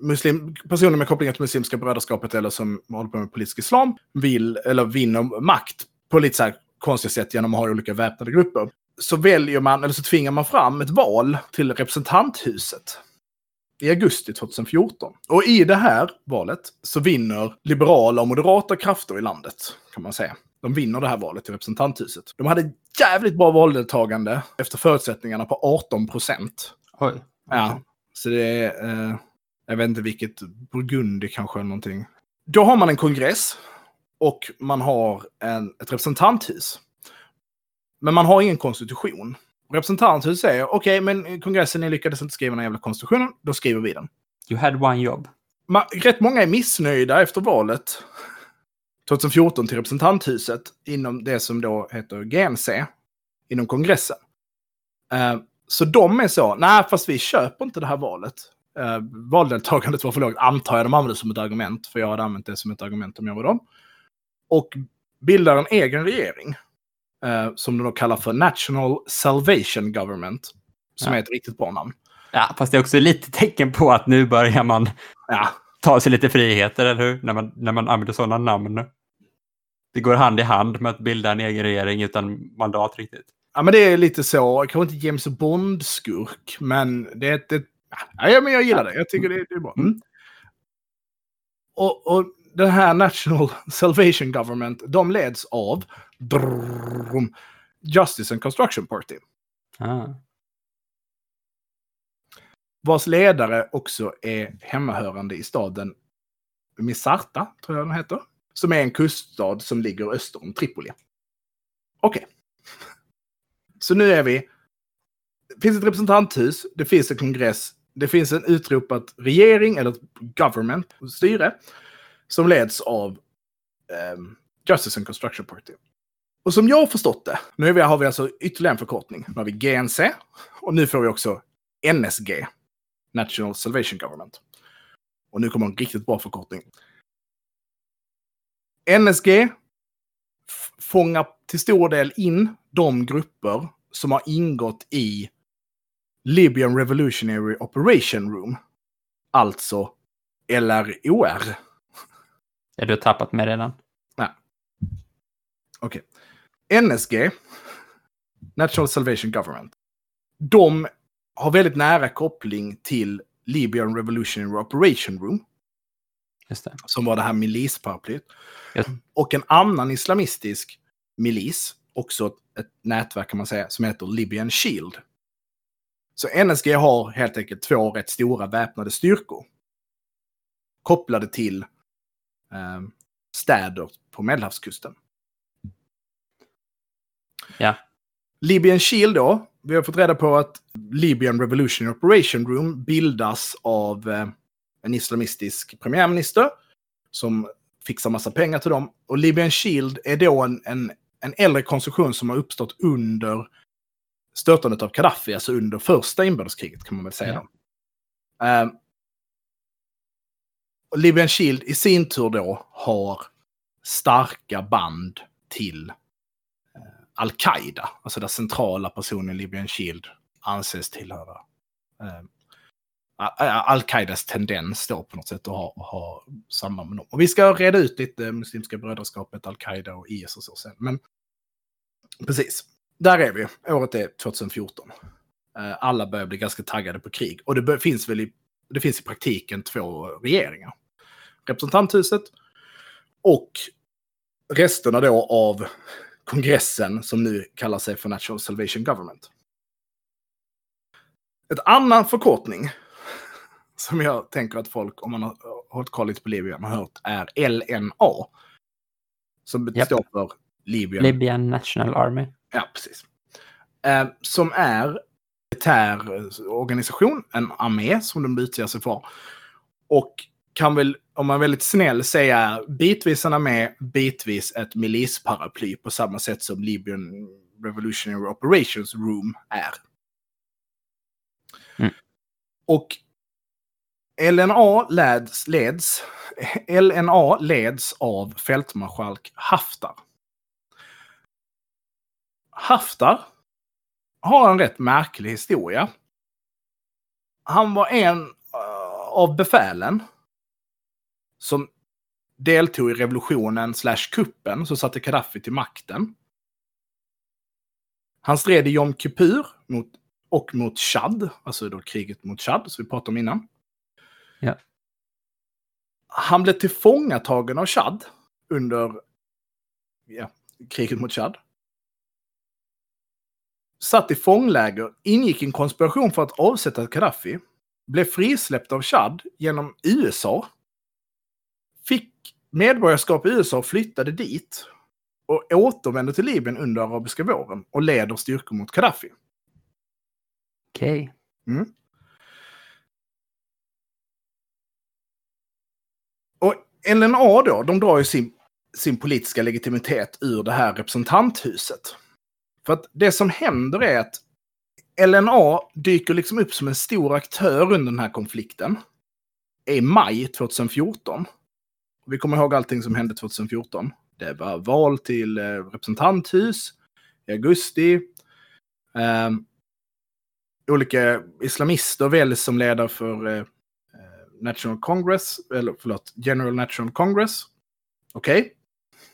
muslim, personer med kopplingar till Muslimska brödraskapet eller som håller på med politisk islam vill eller vinner makt på lite så här konstiga sätt genom att ha olika väpnade grupper. Så väljer man, eller så tvingar man fram ett val till representanthuset i augusti 2014. Och i det här valet så vinner liberala och moderata krafter i landet, kan man säga. De vinner det här valet till representanthuset. De hade jävligt bra valdeltagande efter förutsättningarna på 18 procent. Oj. Ja, så det är... Eh, jag vet inte vilket, Burgundi kanske eller någonting. Då har man en kongress och man har en, ett representanthus. Men man har ingen konstitution. Representanthuset säger okej, okay, men kongressen ni lyckades inte skriva den jävla konstitutionen, då skriver vi den. You had one job. Man, rätt många är missnöjda efter valet 2014 till representanthuset inom det som då heter GNC, inom kongressen. Uh, så de är så, nej fast vi köper inte det här valet eh, valdeltagandet var för lågt, antar jag de använde som ett argument, för jag hade använt det som ett argument om jag var dem. Och bildar en egen regering, eh, som de då kallar för National Salvation Government, som ja. är ett riktigt bra namn. Ja, fast det är också lite tecken på att nu börjar man ja. ta sig lite friheter, eller hur? När man, när man använder sådana namn. Det går hand i hand med att bilda en egen regering utan mandat riktigt. Ja, men det är lite så, kanske inte James Bond-skurk, men det är ett, Ja, men jag gillar det. Jag tycker det, det är bra. Mm. Och, och den här National Salvation Government, de leds av drrrr, Justice and Construction Party. Ah. Vars ledare också är hemmahörande i staden Misarta, tror jag den heter. Som är en kuststad som ligger öster om Tripoli. Okej. Okay. Så nu är vi... Det finns ett representanthus, det finns en kongress, det finns en utropat regering, eller ett government, styre, som leds av um, Justice and Construction Party. Och som jag har förstått det, nu har vi alltså ytterligare en förkortning. Nu har vi GNC och nu får vi också NSG, National Salvation Government. Och nu kommer en riktigt bra förkortning. NSG fångar till stor del in de grupper som har ingått i Libyan Revolutionary Operation Room. Alltså LROR. Är du tappat med redan? Nej. Okej. Okay. NSG, National Salvation Government. De har väldigt nära koppling till Libyan Revolutionary Operation Room. Som var det här milisparaplyet. Och en annan islamistisk milis, också ett nätverk kan man säga, som heter Libyan Shield. Så NSG har helt enkelt två rätt stora väpnade styrkor. Kopplade till städer på Medelhavskusten. Ja. Libyan Shield då. Vi har fått reda på att Libyan Revolution Operation Room bildas av eh, en islamistisk premiärminister som fixar massa pengar till dem. Och Libyan Shield är då en, en, en äldre konstruktion som har uppstått under störtandet av Gaddafi, alltså under första inbördeskriget kan man väl säga. Ja. Uh, Libyan Shield i sin tur då har starka band till eh, Al-Qaida, alltså den centrala personen Libyan Shield anses tillhöra eh, Al-Qaidas tendens då på något sätt att ha, ha samma med dem. Och vi ska reda ut lite Muslimska brödraskapet, Al-Qaida och IS och så sen. Men Precis. Där är vi. Året är 2014. Eh, alla börjar bli ganska taggade på krig. Och det finns väl i, det finns i praktiken två regeringar. Representanthuset och resterna då av kongressen som nu kallar sig för National Salvation Government. Ett annan förkortning som jag tänker att folk, om man har hållit koll på Libyen, har hört är LNA. Som Japp. står för Libyen Libyan National Army. Ja, precis. Eh, som är militär eh, organisation, en armé som de utger sig för. Och kan väl, om man är väldigt snäll, säga bitvis en armé, bitvis ett milisparaply på samma sätt som Libyan Revolutionary Operations Room är. Mm. Och LNA leds, leds, LNA leds av fältmarskalk Haftar. Haftar har en rätt märklig historia. Han var en eh, av befälen som deltog i revolutionen slash kuppen som satte Gaddafi till makten. Han stred i Jom Kippur mot, och mot Chad, alltså då kriget mot Chad som vi pratade om innan. Ja. Han blev tillfångatagen av Chad under ja, kriget mot Chad satt i fångläger, ingick i en konspiration för att avsätta Gaddafi, blev frisläppt av Chad genom USA, fick medborgarskap i USA, flyttade dit och återvände till Libyen under arabiska våren och leder styrkor mot Gaddafi. Okej. Mm. Och LNA då, de drar ju sin, sin politiska legitimitet ur det här representanthuset. För att det som händer är att LNA dyker liksom upp som en stor aktör under den här konflikten. I maj 2014. Vi kommer ihåg allting som hände 2014. Det var val till eh, representanthus i augusti. Ehm, olika islamister väljs som ledare för eh, eh National Congress, eller förlåt, General National Congress. Okej?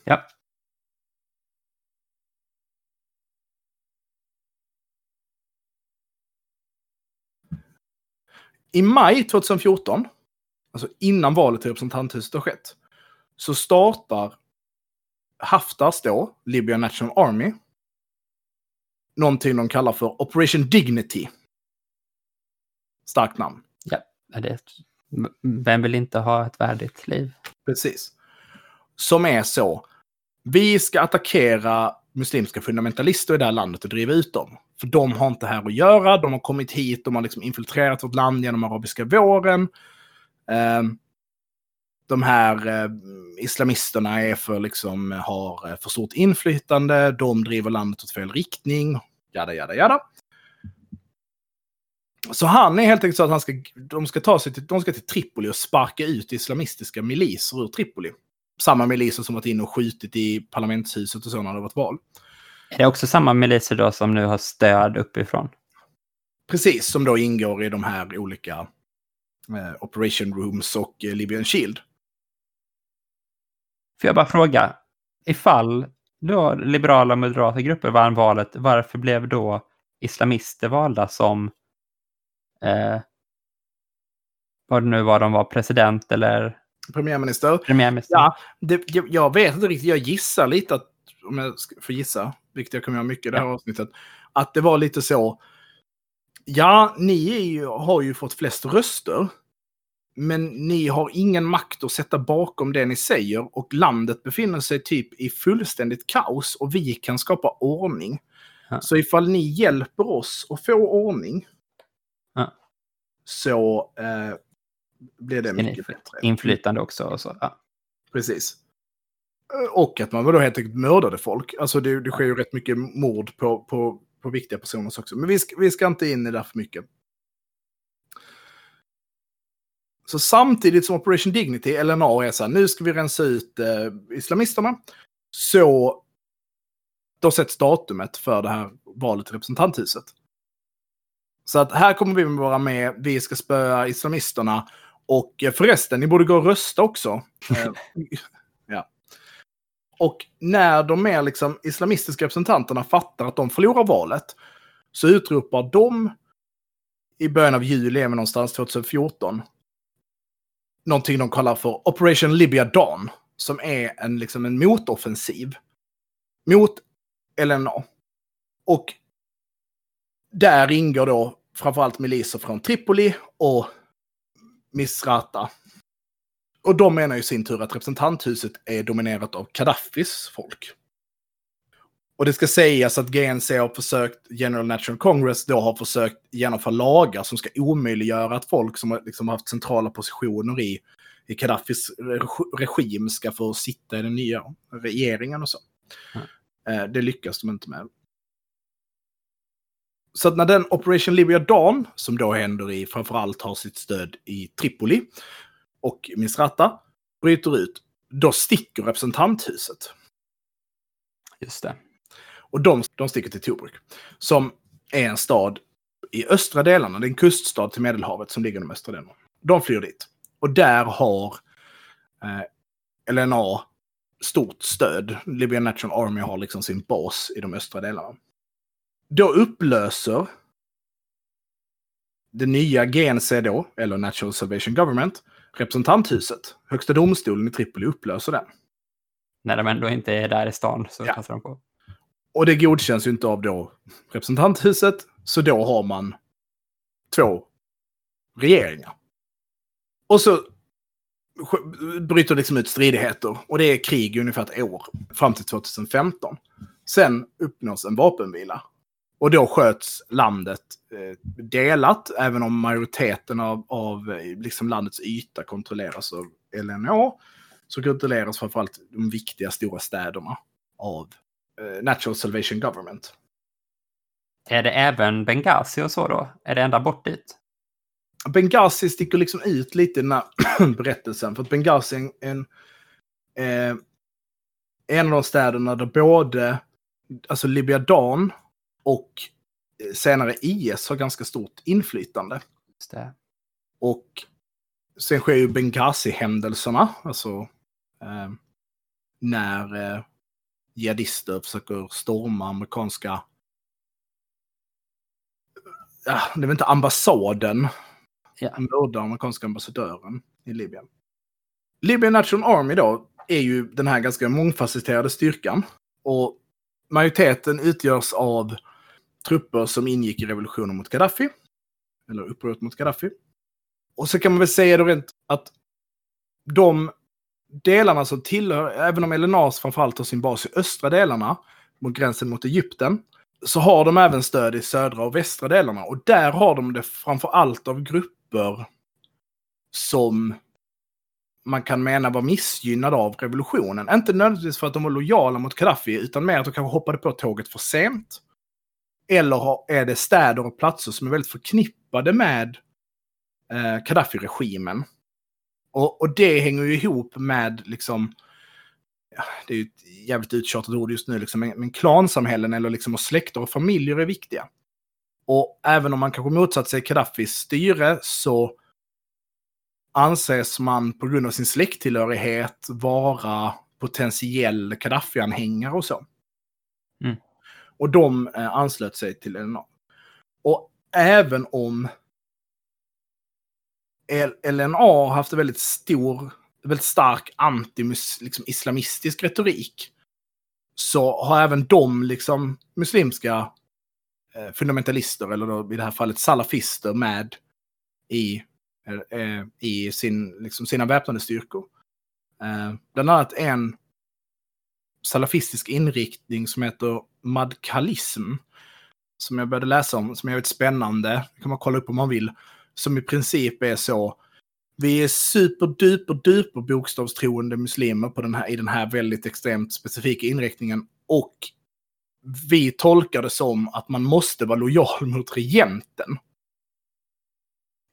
Ja. I maj 2014, alltså innan valet till representanthuset har skett, så startar Haftars då, Libyan National Army, någonting de kallar för Operation Dignity. Starkt namn. Ja, det vem vill inte ha ett värdigt liv? Precis. Som är så. Vi ska attackera muslimska fundamentalister i det här landet och driva ut dem. För de har inte här att göra. De har kommit hit, de har liksom infiltrerat vårt land genom arabiska våren. Ehm, de här eh, islamisterna är för, liksom, har eh, för stort inflytande. De driver landet åt fel riktning. Jada, jada, jada. Så han är helt enkelt så att han ska, de ska ta sig till, de ska till Tripoli och sparka ut islamistiska miliser ur Tripoli. Samma miliser som varit inne och skjutit i parlamentshuset och så när det varit val. Är det också samma miliser då som nu har stöd uppifrån? Precis, som då ingår i de här olika eh, Operation Rooms och eh, Libyan Shield. Får jag bara fråga, ifall då liberala och moderata grupper vann valet, varför blev då islamister valda som eh, vad det nu var de var, president eller Premiärminister. premiärminister? Ja, det, jag, jag vet inte riktigt. Jag gissar lite att, om jag får gissa, vilket jag kommer göra mycket i det här avsnittet, att det var lite så. Ja, ni ju, har ju fått flest röster. Men ni har ingen makt att sätta bakom det ni säger och landet befinner sig typ i fullständigt kaos och vi kan skapa ordning. Ja. Så ifall ni hjälper oss att få ordning Ja. så eh, blir det mycket bättre. Inflytande också och så. Ja. Precis. Och att man då helt enkelt mördade folk. Alltså det, det sker ju rätt mycket mord på, på, på viktiga personer också. Men vi ska, vi ska inte in i det för mycket. Så samtidigt som Operation Dignity, LNA, är så här, nu ska vi rensa ut eh, islamisterna. Så då sätts datumet för det här valet till representanthuset. Så att här kommer vi vara med, vi ska spöa islamisterna. Och förresten, ni borde gå och rösta också. Eh, ja. Och när de mer liksom islamistiska representanterna fattar att de förlorar valet så utropar de i början av juli, även någonstans 2014, någonting de kallar för Operation Libya Dawn, som är en, liksom en motoffensiv mot LNA. Och där ingår då framförallt miliser från Tripoli och Misrata. Och de menar i sin tur att representanthuset är dominerat av Gaddafis folk. Och det ska sägas att GNC har försökt, General National Congress då har försökt genomföra lagar som ska omöjliggöra att folk som har liksom haft centrala positioner i, i Gaddafis regim ska få sitta i den nya regeringen och så. Mm. Det lyckas de inte med. Så att när den Operation Libya Dawn, som då händer i, framförallt har sitt stöd i Tripoli och Misrata, bryter ut, då sticker representanthuset. Just det. Och de, de sticker till Tobruk, som är en stad i östra delarna, det är en kuststad till Medelhavet som ligger i de östra delarna. De flyr dit. Och där har eh, LNA stort stöd. Libyan National Army har liksom sin bas i de östra delarna. Då upplöser det nya GNC då, eller National Salvation Government, representanthuset. Högsta domstolen i Tripoli upplöser den. När de ändå inte är där i stan så ja. passar de på. Och det godkänns ju inte av då representanthuset, så då har man två regeringar. Och så bryter liksom ut stridigheter och det är krig i ungefär ett år fram till 2015. Sen uppnås en vapenvila och då sköts landet eh, delat, även om majoriteten av, av eh, liksom landets yta kontrolleras av LNA. Så kontrolleras framförallt de viktiga stora städerna av eh, Natural Salvation Government. Är det även Benghazi och så då? Är det ända bort dit? Benghazi sticker liksom ut lite i den här berättelsen. För att Benghazi är en, eh, en av de städerna där både alltså Libya Dawn och eh, senare IS har ganska stort inflytande. Och sen sker ju Benghazi-händelserna, alltså eh, när eh, jihadister försöker storma amerikanska ja, det är väl inte ambassaden, ja. mörda amerikanska ambassadören i Libyen. Libyen National Army då är ju den här ganska mångfacetterade styrkan. Och majoriteten utgörs av trupper som ingick i revolutionen mot Gaddafi. Eller upproret mot Gaddafi. Och så kan man väl säga då rent att de delarna som tillhör, även om LNAs framförallt har sin bas i östra delarna, mot gränsen mot Egypten, så har de även stöd i södra och västra delarna. Och där har de det framförallt av grupper som man kan mena var missgynnade av revolutionen. Inte nödvändigtvis för att de var lojala mot Gaddafi, utan mer att de kanske hoppade på tåget för sent. Eller är det städer och platser som är väldigt förknippade med eh, Gaddafi-regimen. Och, och, det hänger ju ihop med liksom, det är ju ett jävligt uttjatat ord just nu, liksom, men, men klansamhällen eller liksom och släkter och familjer är viktiga. Och även om man kanske motsatt sig Gaddafis styre så anses man på grund av sin släkttillhörighet vara potentiell Gaddafi-anhängare och så. Mm. Och de eh, anslöt sig till LNA. Och även om LNA har haft en väldigt stor, väldigt stark anti-islamistisk liksom, retorik. Så har även de liksom muslimska eh, fundamentalister, eller då, i det här fallet salafister, med i, eh, i sin, liksom, sina väpnade styrkor. Eh, bland annat en salafistisk inriktning som heter madkalism. Som jag började läsa om, som är väldigt spännande. Det kan man kolla upp om man vill. Som i princip är så. Vi är superduper duper bokstavstroende muslimer på den här, i den här väldigt extremt specifika inriktningen. Och vi tolkar det som att man måste vara lojal mot regenten.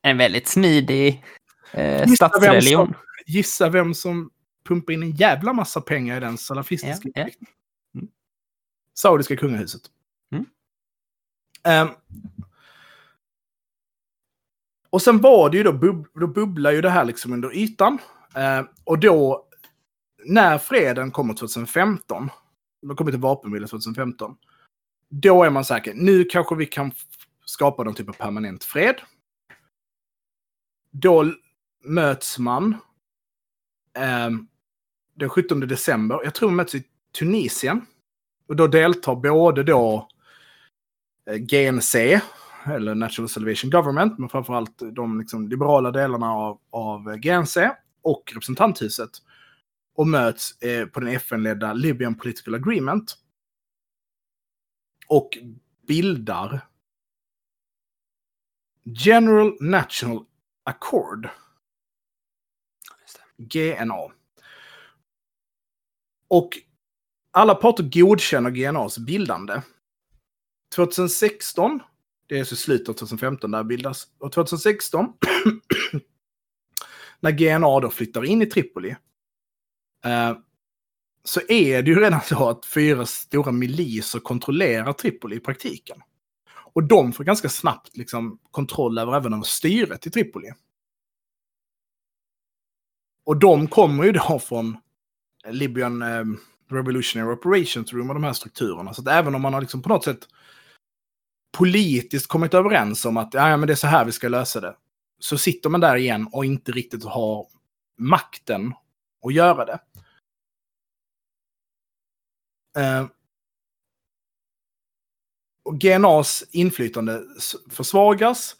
En väldigt smidig eh, statsreligion. Vem som, gissa vem som pumpar in en jävla massa pengar i den salafistiska ja, ja. Mm. Saudiska kungahuset. Mm. Um, och sen var det ju då, bub då bubblar ju det här liksom under ytan. Uh, och då, när freden kommer 2015, de kommer till vapenvila 2015, då är man säker, nu kanske vi kan skapa någon typ av permanent fred. Då möts man eh, den 17 december, jag tror de möts i Tunisien. Och då deltar både då eh, GNC, eller National Salvation Government, men framförallt de liksom, liberala delarna av, av GNC och representanthuset. Och möts eh, på den FN-ledda Libyan Political Agreement. Och bildar General National Accord. GNA. Och alla parter godkänner GNAs bildande. 2016, det är så slutet av 2015 där bildas, och 2016, när GNA då flyttar in i Tripoli, eh, så är det ju redan så att fyra stora miliser kontrollerar Tripoli i praktiken. Och de får ganska snabbt liksom, kontroll över även över styret i Tripoli. Och de kommer ju då från Libyan eh, Revolutionary Operations Room och de här strukturerna. Så att även om man har liksom på något sätt politiskt kommit överens om att ja, men det är så här vi ska lösa det. Så sitter man där igen och inte riktigt har makten att göra det. Eh, och GNAs inflytande försvagas.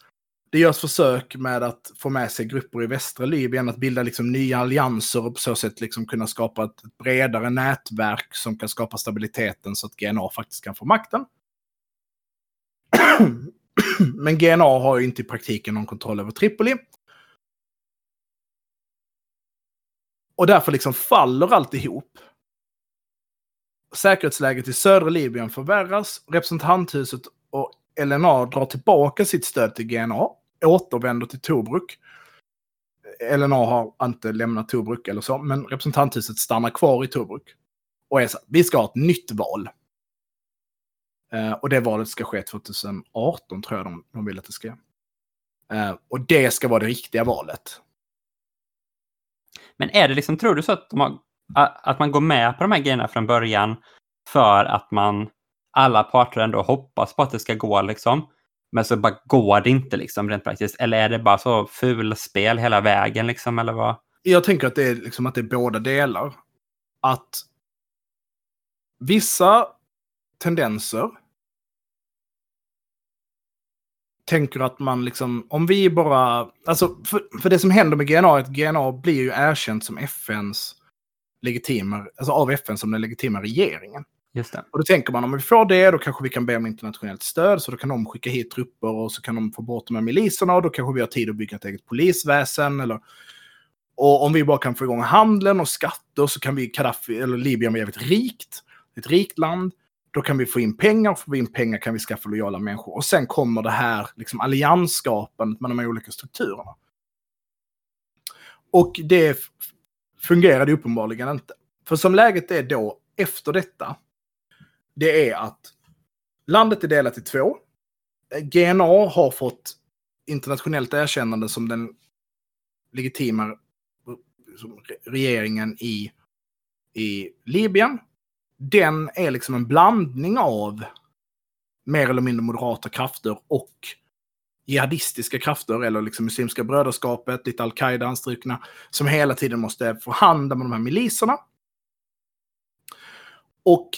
Det görs försök med att få med sig grupper i västra Libyen, att bilda liksom nya allianser och på så sätt liksom kunna skapa ett bredare nätverk som kan skapa stabiliteten så att GNA faktiskt kan få makten. Men GNA har ju inte i praktiken någon kontroll över Tripoli. Och därför liksom faller alltihop. Säkerhetsläget i södra Libyen förvärras. Representanthuset och LNA drar tillbaka sitt stöd till GNA återvänder till Tobruk. LNA har inte lämnat Tobruk eller så, men representanthuset stannar kvar i Tobruk. Och är så vi ska ha ett nytt val. Eh, och det valet ska ske 2018 tror jag de, de vill att det ska. Eh, och det ska vara det riktiga valet. Men är det liksom, tror du så att, har, att man går med på de här grejerna från början för att man, alla parter ändå hoppas på att det ska gå liksom? Men så bara går det inte liksom rent praktiskt. Eller är det bara så fulspel hela vägen liksom, eller vad? Jag tänker att det är, liksom att det är båda delar. Att vissa tendenser tänker att man liksom, om vi bara, alltså för, för det som händer med GNA är att GNA blir ju erkänt som FNs legitima, alltså av FN som den legitima regeringen. Just det. Och då tänker man om vi får det, då kanske vi kan be om internationellt stöd. Så då kan de skicka hit trupper och så kan de få bort de här miliserna och då kanske vi har tid att bygga ett eget polisväsen. Eller... Och om vi bara kan få igång handeln och skatter så kan vi, Gaddafi, eller Libyen vara jävligt rikt. Ett rikt land. Då kan vi få in pengar, och får vi in pengar kan vi skaffa lojala människor. Och sen kommer det här liksom, alliansskapandet med de här olika strukturerna. Och det fungerade uppenbarligen inte. För som läget är då, efter detta, det är att landet är delat i två. GNA har fått internationellt erkännande som den legitima regeringen i, i Libyen. Den är liksom en blandning av mer eller mindre moderata krafter och jihadistiska krafter, eller liksom Muslimska brödraskapet, lite al-Qaida anstrukna, som hela tiden måste förhandla med de här miliserna. Och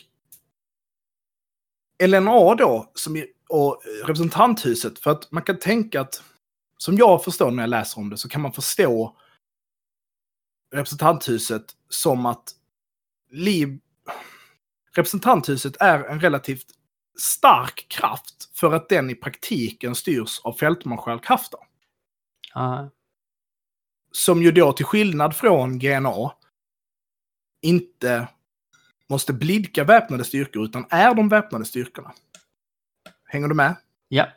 LNA då, som och representanthuset, för att man kan tänka att, som jag förstår när jag läser om det, så kan man förstå representanthuset som att liv, representanthuset är en relativt stark kraft för att den i praktiken styrs av fältmarskalk Haftar. Uh. Som ju då till skillnad från GNA inte måste blidka väpnade styrkor, utan är de väpnade styrkorna. Hänger du med? Ja.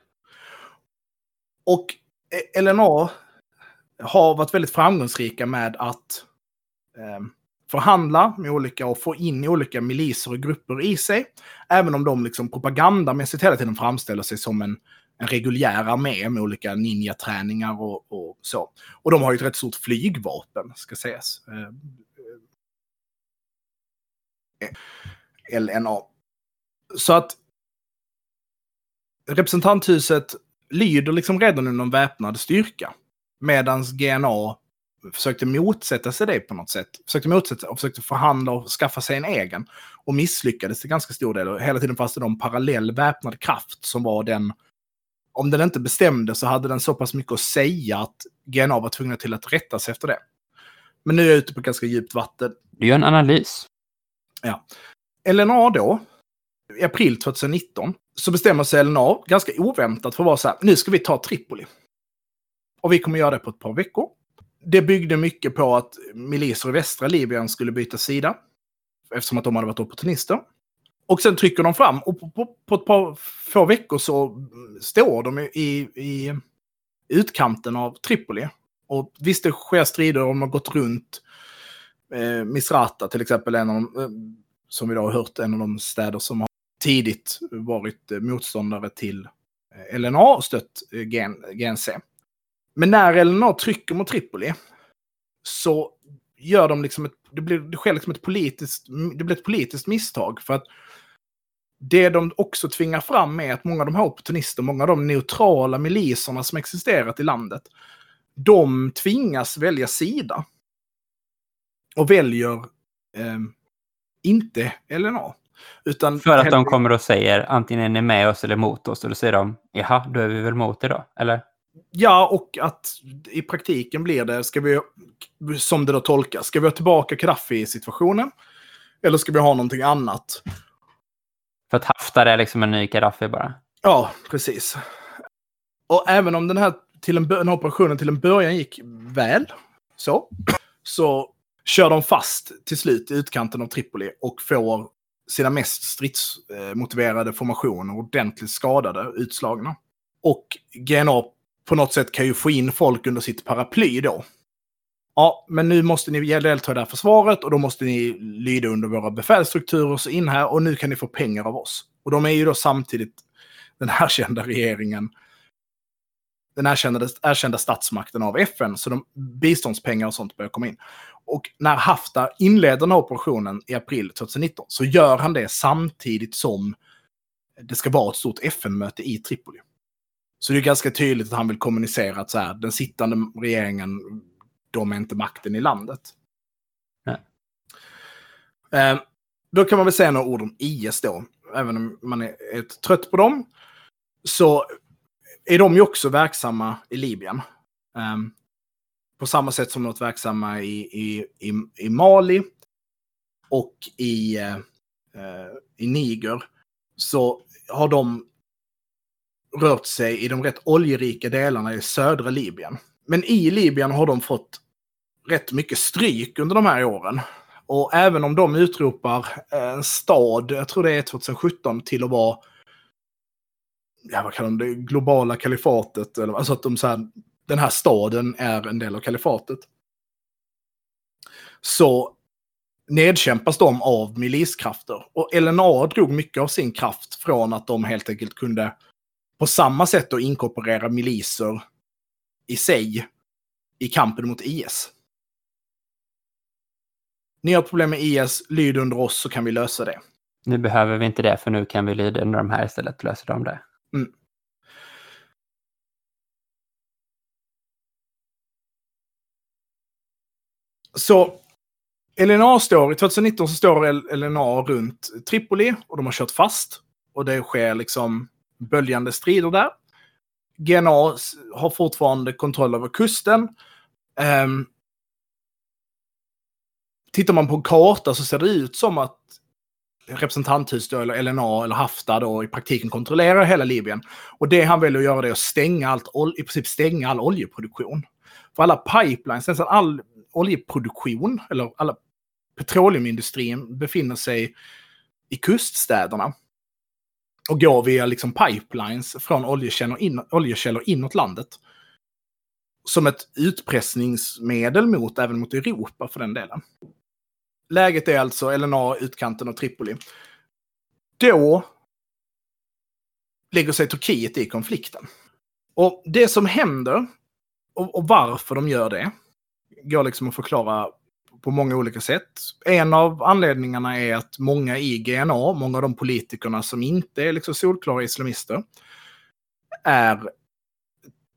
Och LNA har varit väldigt framgångsrika med att eh, förhandla med olika och få in olika miliser och grupper i sig. Även om de liksom propagandamässigt hela tiden framställer sig som en, en reguljär armé med olika ninjaträningar och, och så. Och de har ju ett rätt stort flygvapen, ska sägas. Eh, LNA. Så att representanthuset lyder liksom redan under en väpnad styrka. Medan GNA försökte motsätta sig det på något sätt. Försökte motsätta och försökte förhandla och skaffa sig en egen. Och misslyckades till ganska stor del. Och hela tiden fanns det någon parallell väpnad kraft som var den... Om den inte bestämde så hade den så pass mycket att säga att GNA var tvungna till att rätta sig efter det. Men nu är jag ute på ganska djupt vatten. Du gör en analys. Ja. LNA då, i april 2019, så bestämmer sig LNA ganska oväntat för att vara så här, nu ska vi ta Tripoli. Och vi kommer göra det på ett par veckor. Det byggde mycket på att miliser i västra Libyen skulle byta sida. Eftersom att de hade varit opportunister. Och sen trycker de fram och på, på, på ett par få veckor så står de i, i utkanten av Tripoli. Och visst, det sker strider de har gått runt eh, Misrata till exempel, en av de, eh, som vi då har hört, en av de städer som har tidigt varit eh, motståndare till eh, LNA och stött eh, GNC. Men när LNA trycker mot Tripoli så gör de liksom ett, det, blir, det sker liksom ett politiskt, det blir ett politiskt misstag. För att det de också tvingar fram är att många av de här opportunister, många av de neutrala miliserna som existerat i landet, de tvingas välja sida. Och väljer eh, inte LNA. Utan För att de kommer och säger antingen är ni med oss eller mot oss. Och då säger de, jaha, då är vi väl mot då? Eller? Ja, och att i praktiken blir det, ska vi, som det då tolkas, ska vi ha tillbaka Gaddafi-situationen? Eller ska vi ha någonting annat? För att Haftar är liksom en ny Gaddafi bara? Ja, precis. Och även om den här, till en, den här operationen till en början gick väl, så, så kör de fast till slut i utkanten av Tripoli och får sina mest stridsmotiverade formationer ordentligt skadade, utslagna. Och GNA på något sätt kan ju få in folk under sitt paraply då. Ja, men nu måste ni delta i det här försvaret och då måste ni lyda under våra befälsstrukturer så in här och nu kan ni få pengar av oss. Och de är ju då samtidigt den erkända regeringen, den erkända, erkända statsmakten av FN, så de, biståndspengar och sånt börjar komma in. Och när Haftar inleder den här operationen i april 2019 så gör han det samtidigt som det ska vara ett stort FN-möte i Tripoli. Så det är ganska tydligt att han vill kommunicera att så här, den sittande regeringen, de är inte makten i landet. Eh, då kan man väl säga några ord om IS då. Även om man är, är trött på dem. Så är de ju också verksamma i Libyen. Eh, på samma sätt som de varit verksamma i, i, i, i Mali och i, eh, eh, i Niger. Så har de rört sig i de rätt oljerika delarna i södra Libyen. Men i Libyen har de fått rätt mycket stryk under de här åren. Och även om de utropar eh, en stad, jag tror det är 2017, till att vara ja, vad kallar de det, globala kalifatet. Eller, alltså att de så här, den här staden är en del av kalifatet. Så nedkämpas de av miliskrafter. Och LNA drog mycket av sin kraft från att de helt enkelt kunde på samma sätt att inkorporera miliser i sig i kampen mot IS. Ni har problem med IS, lyd under oss så kan vi lösa det. Nu behöver vi inte det, för nu kan vi lyda under de här istället och lösa de det. Mm. Så LNA står, i 2019 så står LNA runt Tripoli och de har kört fast. Och det sker liksom böljande strider där. GNA har fortfarande kontroll över kusten. Um, tittar man på en karta så ser det ut som att representanthus då, eller LNA eller Haftar då i praktiken kontrollerar hela Libyen. Och det han väljer att göra det är att stänga allt, i princip stänga all oljeproduktion. För alla pipelines, nästan all oljeproduktion, eller alla petroleumindustrin befinner sig i kuststäderna och går via liksom pipelines från oljekällor, in, oljekällor inåt landet. Som ett utpressningsmedel mot, även mot Europa för den delen. Läget är alltså LNA, utkanten av Tripoli. Då lägger sig Turkiet i konflikten. Och det som händer, och, och varför de gör det, går liksom att förklara på många olika sätt. En av anledningarna är att många i GNA, många av de politikerna som inte är liksom solklara islamister, är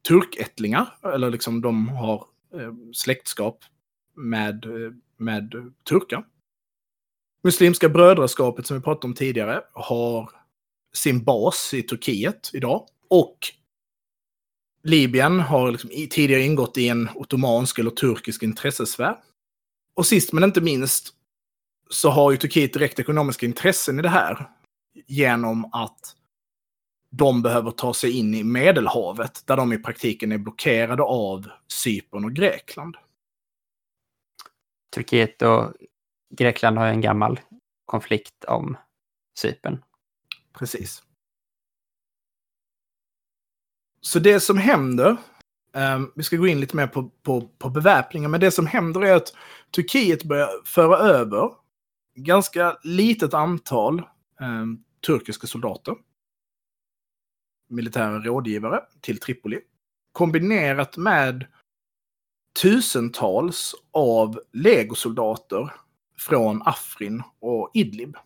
turkättlingar, eller liksom de har eh, släktskap med, eh, med turkar. Muslimska brödraskapet som vi pratade om tidigare har sin bas i Turkiet idag. Och Libyen har liksom tidigare ingått i en ottomansk eller turkisk intressesfär. Och sist men inte minst så har ju Turkiet direkt ekonomiska intressen i det här. Genom att de behöver ta sig in i Medelhavet där de i praktiken är blockerade av Cypern och Grekland. Turkiet och Grekland har en gammal konflikt om Cypern. Precis. Så det som händer, um, vi ska gå in lite mer på, på, på beväpningen, men det som händer är att Turkiet börjar föra över ganska litet antal um, turkiska soldater, militära rådgivare, till Tripoli. Kombinerat med tusentals av legosoldater från Afrin och Idlib.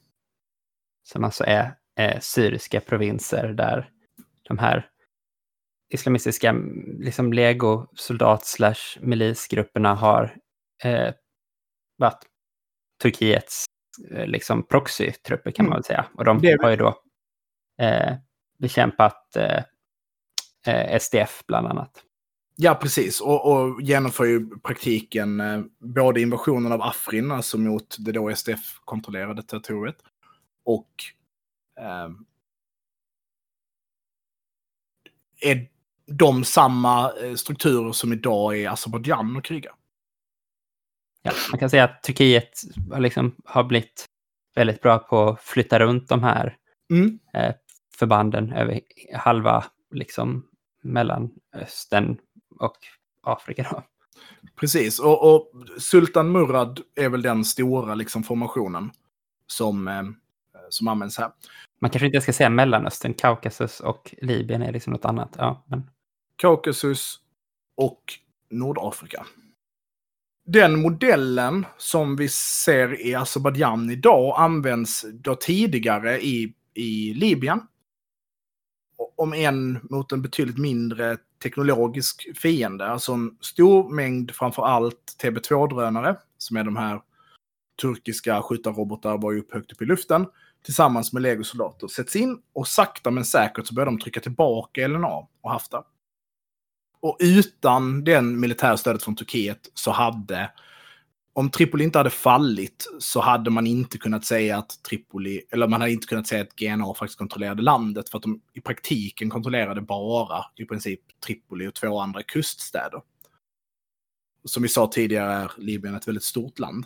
Som alltså är eh, syriska provinser där de här islamistiska liksom legosoldat slash milisgrupperna har eh, varit Turkiets eh, liksom proxytrupper kan mm. man väl säga. Och de har ju då eh, bekämpat eh, eh SDF bland annat. Ja, precis. Och, och genomför ju praktiken eh, både invasionen av Afrin, alltså mot det då SDF-kontrollerade territoriet, och eh, är de samma eh, strukturer som idag är Azerbajdzjan och krigar. Ja, man kan säga att Turkiet liksom har blivit väldigt bra på att flytta runt de här mm. eh, förbanden över halva liksom, Mellanöstern och Afrika. Då. Precis, och, och, Sultan Murad är väl den stora liksom, formationen som, eh, som används här. Man kanske inte ska säga Mellanöstern, Kaukasus och Libyen är liksom något annat. Ja, men... Kaukasus och Nordafrika. Den modellen som vi ser i Azerbajdzjan idag används då tidigare i, i Libyen. Om en mot en betydligt mindre teknologisk fiende. Alltså en stor mängd framför allt TB2-drönare, som är de här turkiska skjutarrobotar bara upp högt upp i luften, tillsammans med legosoldater sätts in och sakta men säkert så börjar de trycka tillbaka LNA och Haftar. Och utan den militärstödet från Turkiet så hade, om Tripoli inte hade fallit, så hade man inte kunnat säga att Tripoli, eller man hade inte kunnat säga att GNA faktiskt kontrollerade landet, för att de i praktiken kontrollerade bara i princip Tripoli och två andra kuststäder. Som vi sa tidigare är Libyen ett väldigt stort land.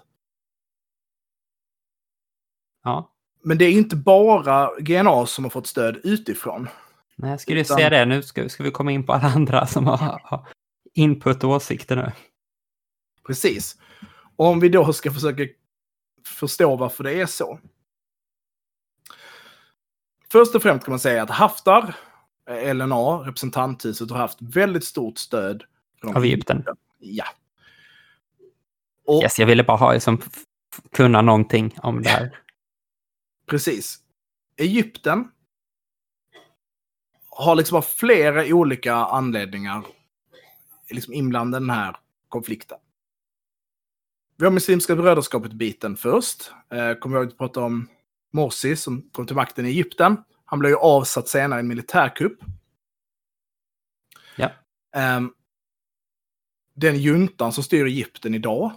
Ja. Men det är inte bara GNA som har fått stöd utifrån. Nej, jag skulle Utan... säga det. Nu ska, ska vi komma in på alla andra som har, har input och åsikter nu. Precis. Och om vi då ska försöka förstå varför det är så. Först och främst kan man säga att Haftar, LNA, representanthuset, har haft väldigt stort stöd. Från Av Egypten? Ja. Och, yes, jag ville bara ha, liksom, kunna någonting om det här. Precis. Egypten har liksom av flera olika anledningar liksom inblandade i den här konflikten. Vi har Muslimska brödraskapet-biten först. Eh, kommer jag att prata om Morsi som kom till makten i Egypten. Han blev ju avsatt senare i en militärkupp. Ja. Eh, den juntan som styr Egypten idag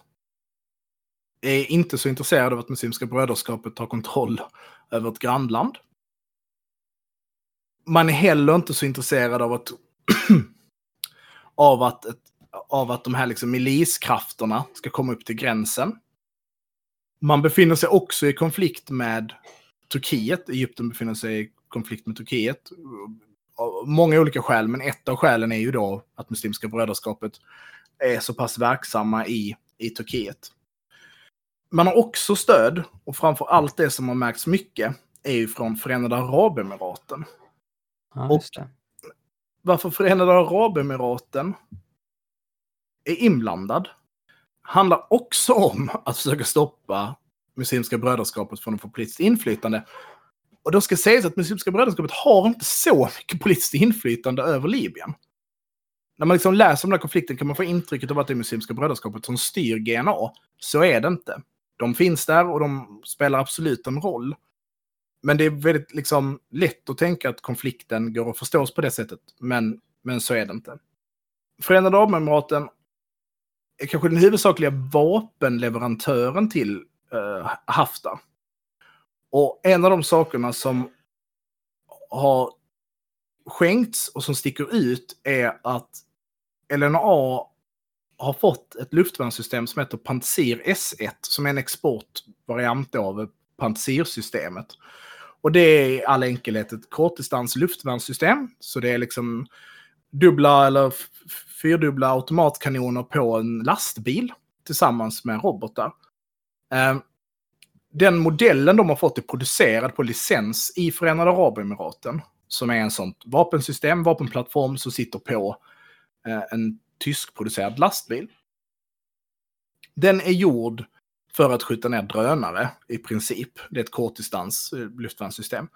är inte så intresserad av att Muslimska brödraskapet tar kontroll över ett grannland man är heller inte så intresserad av att, av att, av att de här liksom miliskrafterna ska komma upp till gränsen. Man befinner sig också i konflikt med Turkiet. Egypten befinner sig i konflikt med Turkiet. Av många olika skäl, men ett av skälen är ju då att Muslimska brödraskapet är så pass verksamma i, i Turkiet. Man har också stöd, och framför allt det som har märkts mycket, är ju från Förenade Arabemiraten. Ja, och varför Förenade Arabemiraten är inblandad, handlar också om att försöka stoppa Muslimska brödraskapet från att få politiskt inflytande. Och då ska sägas att Muslimska brödraskapet har inte så mycket politiskt inflytande över Libyen. När man liksom läser om den här konflikten kan man få intrycket av att det är Muslimska brödraskapet som styr GNA. Så är det inte. De finns där och de spelar absolut en roll. Men det är väldigt liksom, lätt att tänka att konflikten går att förstås på det sättet. Men, men så är det inte. Förenade Arabemiraten är kanske den huvudsakliga vapenleverantören till eh, Haftar. Och en av de sakerna som har skänkts och som sticker ut är att LNA har fått ett luftvärnssystem som heter Pantsir S1 som är en exportvariant av Pantsir-systemet. Och det är i all enkelhet ett kortdistans luftvärnssystem. Så det är liksom dubbla eller fyrdubbla automatkanoner på en lastbil tillsammans med robotar. Ehm, den modellen de har fått är producerad på licens i Förenade Arabemiraten. Som är en sånt vapensystem, vapenplattform som sitter på eh, en tyskproducerad lastbil. Den är gjord för att skjuta ner drönare i princip. Det är ett kortdistans eh, luftvärnssystem.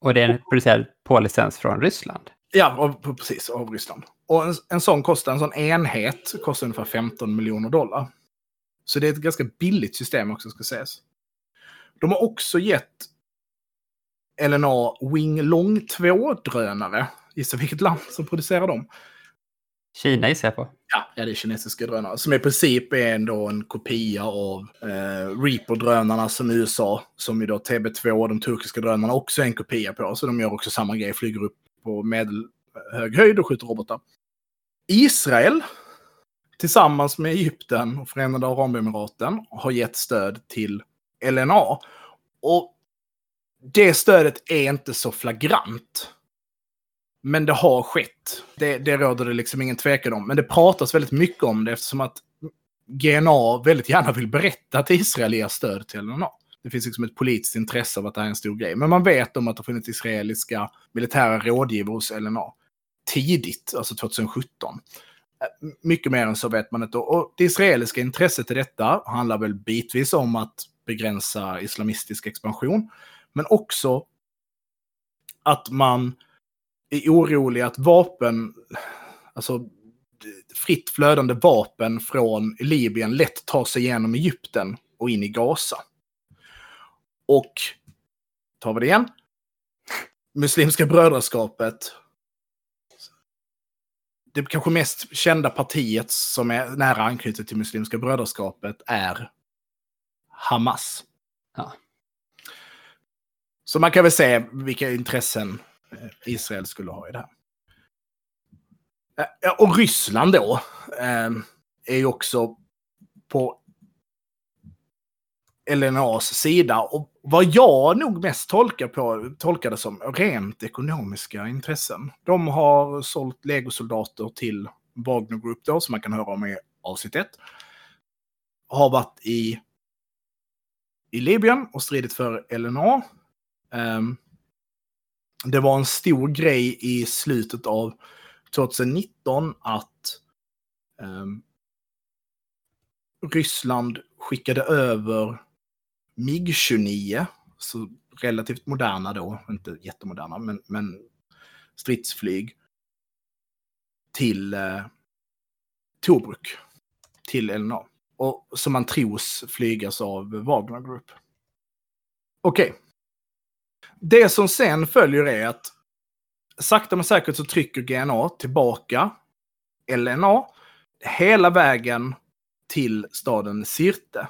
Och det är producerad på licens från Ryssland? Ja, av, precis, av Ryssland. Och en, en sån kostar, en sån enhet kostar ungefär 15 miljoner dollar. Så det är ett ganska billigt system också ska sägas. De har också gett LNA Wing Long 2-drönare. Gissa vilket land som producerar dem? Kina gissar jag på. Ja, ja, det är kinesiska drönare. Som i princip är ändå en kopia av eh, Reaper-drönarna som USA, som ju då TB2 de turkiska drönarna också är en kopia på. Så de gör också samma grej, flyger upp på medelhög eh, höjd och skjuter robotar. Israel, tillsammans med Egypten och Förenade Arabemiraten, har gett stöd till LNA. Och det stödet är inte så flagrant. Men det har skett. Det, det råder det liksom ingen tvekan om. Men det pratas väldigt mycket om det eftersom att GNA väldigt gärna vill berätta att Israel ger stöd till LNA. Det finns liksom ett politiskt intresse av att det här är en stor grej. Men man vet om att det har funnits israeliska militära rådgivare hos LNA. Tidigt, alltså 2017. Eh, mycket mer än så vet man inte. Och det israeliska intresset i detta handlar väl bitvis om att begränsa islamistisk expansion. Men också att man är orolig att vapen, alltså fritt flödande vapen från Libyen lätt tar sig igenom Egypten och in i Gaza. Och, tar vi det igen, Muslimska brödraskapet. Det kanske mest kända partiet som är nära anknutet till Muslimska brödraskapet är Hamas. Ja. Så man kan väl se vilka intressen Eh, Israel skulle ha i det här. Eh, och Ryssland då eh, är ju också på LNAs sida. Och vad jag nog mest tolkar på, tolkade som rent ekonomiska intressen. De har sålt legosoldater till Wagner Group då, som man kan höra om i avsnitt 1. Har varit i, i Libyen och stridit för LNA. Um, ehm, det var en stor grej i slutet av 2019 att um, Ryssland skickade över MIG-29, så relativt moderna då, inte jättemoderna, men, men stridsflyg till eh, Tobruk, till LNA. Och som man tros flygas av Wagner Group. Okej, okay. Det som sen följer är att sakta men säkert så trycker GNA tillbaka LNA hela vägen till staden Sirte.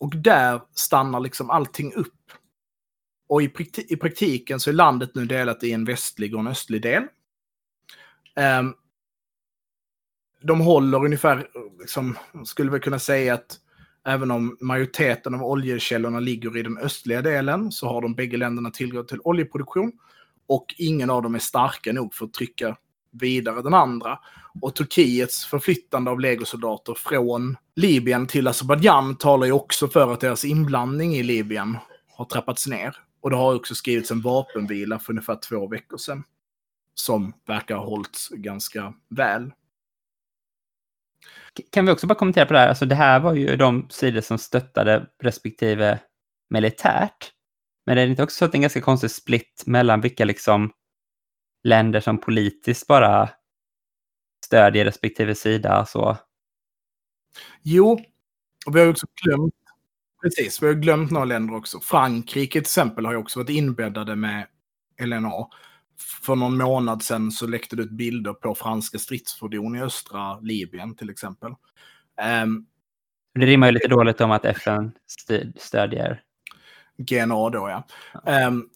Och där stannar liksom allting upp. Och i, prakti i praktiken så är landet nu delat i en västlig och en östlig del. Um, de håller ungefär, liksom, skulle vi kunna säga att Även om majoriteten av oljekällorna ligger i den östliga delen så har de bägge länderna tillgång till oljeproduktion. Och ingen av dem är starka nog för att trycka vidare den andra. Och Turkiets förflyttande av legosoldater från Libyen till Azerbajdzjan talar ju också för att deras inblandning i Libyen har trappats ner. Och det har också skrivits en vapenvila för ungefär två veckor sedan. Som verkar ha hållits ganska väl. Kan vi också bara kommentera på det här? Alltså det här var ju de sidor som stöttade respektive militärt. Men det är inte också så att det är en ganska konstig split mellan vilka liksom länder som politiskt bara stödjer respektive sida så? Jo, och vi har också glömt, precis, vi har glömt några länder också. Frankrike till exempel har ju också varit inbäddade med LNA. För någon månad sedan så läckte det ut bilder på franska stridsfordon i östra Libyen till exempel. Um, det rimmar ju lite dåligt om att FN stödjer. GNA då ja. Um,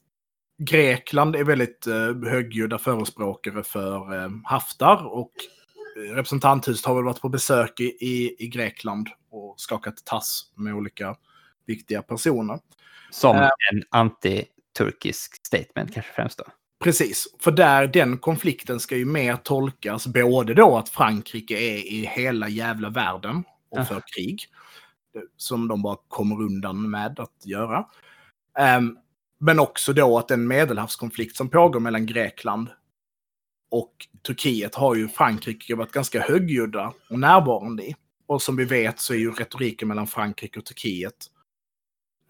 Grekland är väldigt uh, högljudda förespråkare för uh, Haftar och representanthuset har väl varit på besök i, i, i Grekland och skakat tass med olika viktiga personer. Som uh, en anti-turkisk statement kanske främst då? Precis, för där den konflikten ska ju mer tolkas både då att Frankrike är i hela jävla världen och för krig. Som de bara kommer undan med att göra. Um, men också då att den medelhavskonflikt som pågår mellan Grekland och Turkiet har ju Frankrike varit ganska högljudda och närvarande i. Och som vi vet så är ju retoriken mellan Frankrike och Turkiet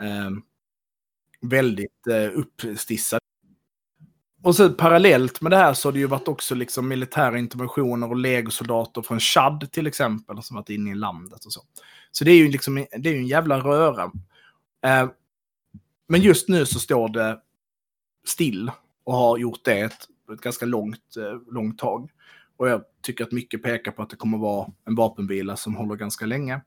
eh, väldigt eh, uppstissad. Och så parallellt med det här så har det ju varit också liksom militära interventioner och legosoldater från Chad till exempel som varit inne i landet och så. Så det är ju liksom det är en jävla röra. Eh, men just nu så står det still och har gjort det ett, ett ganska långt, eh, långt tag. Och jag tycker att mycket pekar på att det kommer vara en vapenvila som håller ganska länge.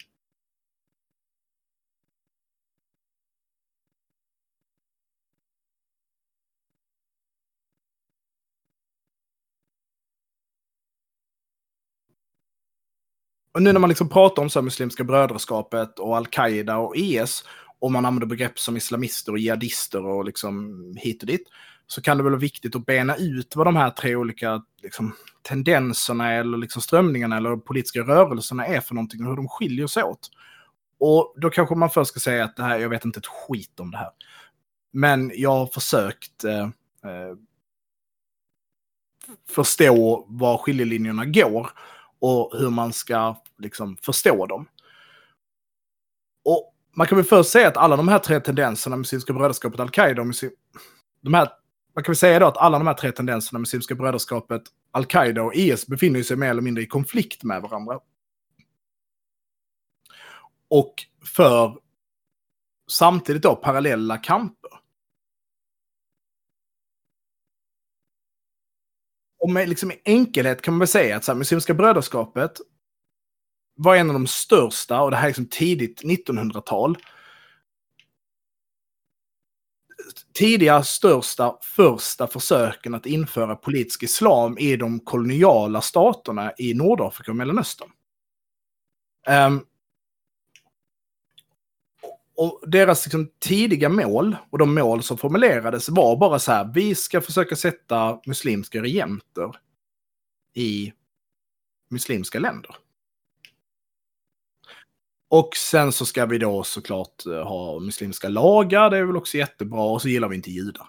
Och nu när man liksom pratar om så Muslimska brödraskapet och Al-Qaida och IS och man använder begrepp som islamister och jihadister och liksom hit och dit, så kan det väl vara viktigt att bena ut vad de här tre olika liksom, tendenserna eller liksom, strömningarna eller politiska rörelserna är för någonting och hur de skiljer sig åt. Och då kanske man först ska säga att det här, jag vet inte ett skit om det här. Men jag har försökt eh, eh, förstå var skiljelinjerna går och hur man ska liksom, förstå dem. Och man kan väl först säga att alla de här tre tendenserna, Muslimska brödraskapet, Al-Qaida och muslim, de här, man kan väl säga då att alla de här tre tendenserna, Muslimska brödraskapet, Al-Qaida och IS befinner sig mer eller mindre i konflikt med varandra. Och för samtidigt då parallella kamper. Och med liksom enkelhet kan man väl säga att så här, Muslimska brödraskapet var en av de största, och det här är liksom tidigt 1900-tal, tidiga största första försöken att införa politisk islam i de koloniala staterna i Nordafrika och Mellanöstern. Um, och deras liksom, tidiga mål och de mål som formulerades var bara så här, vi ska försöka sätta muslimska regenter i muslimska länder. Och sen så ska vi då såklart eh, ha muslimska lagar, det är väl också jättebra, och så gillar vi inte judar.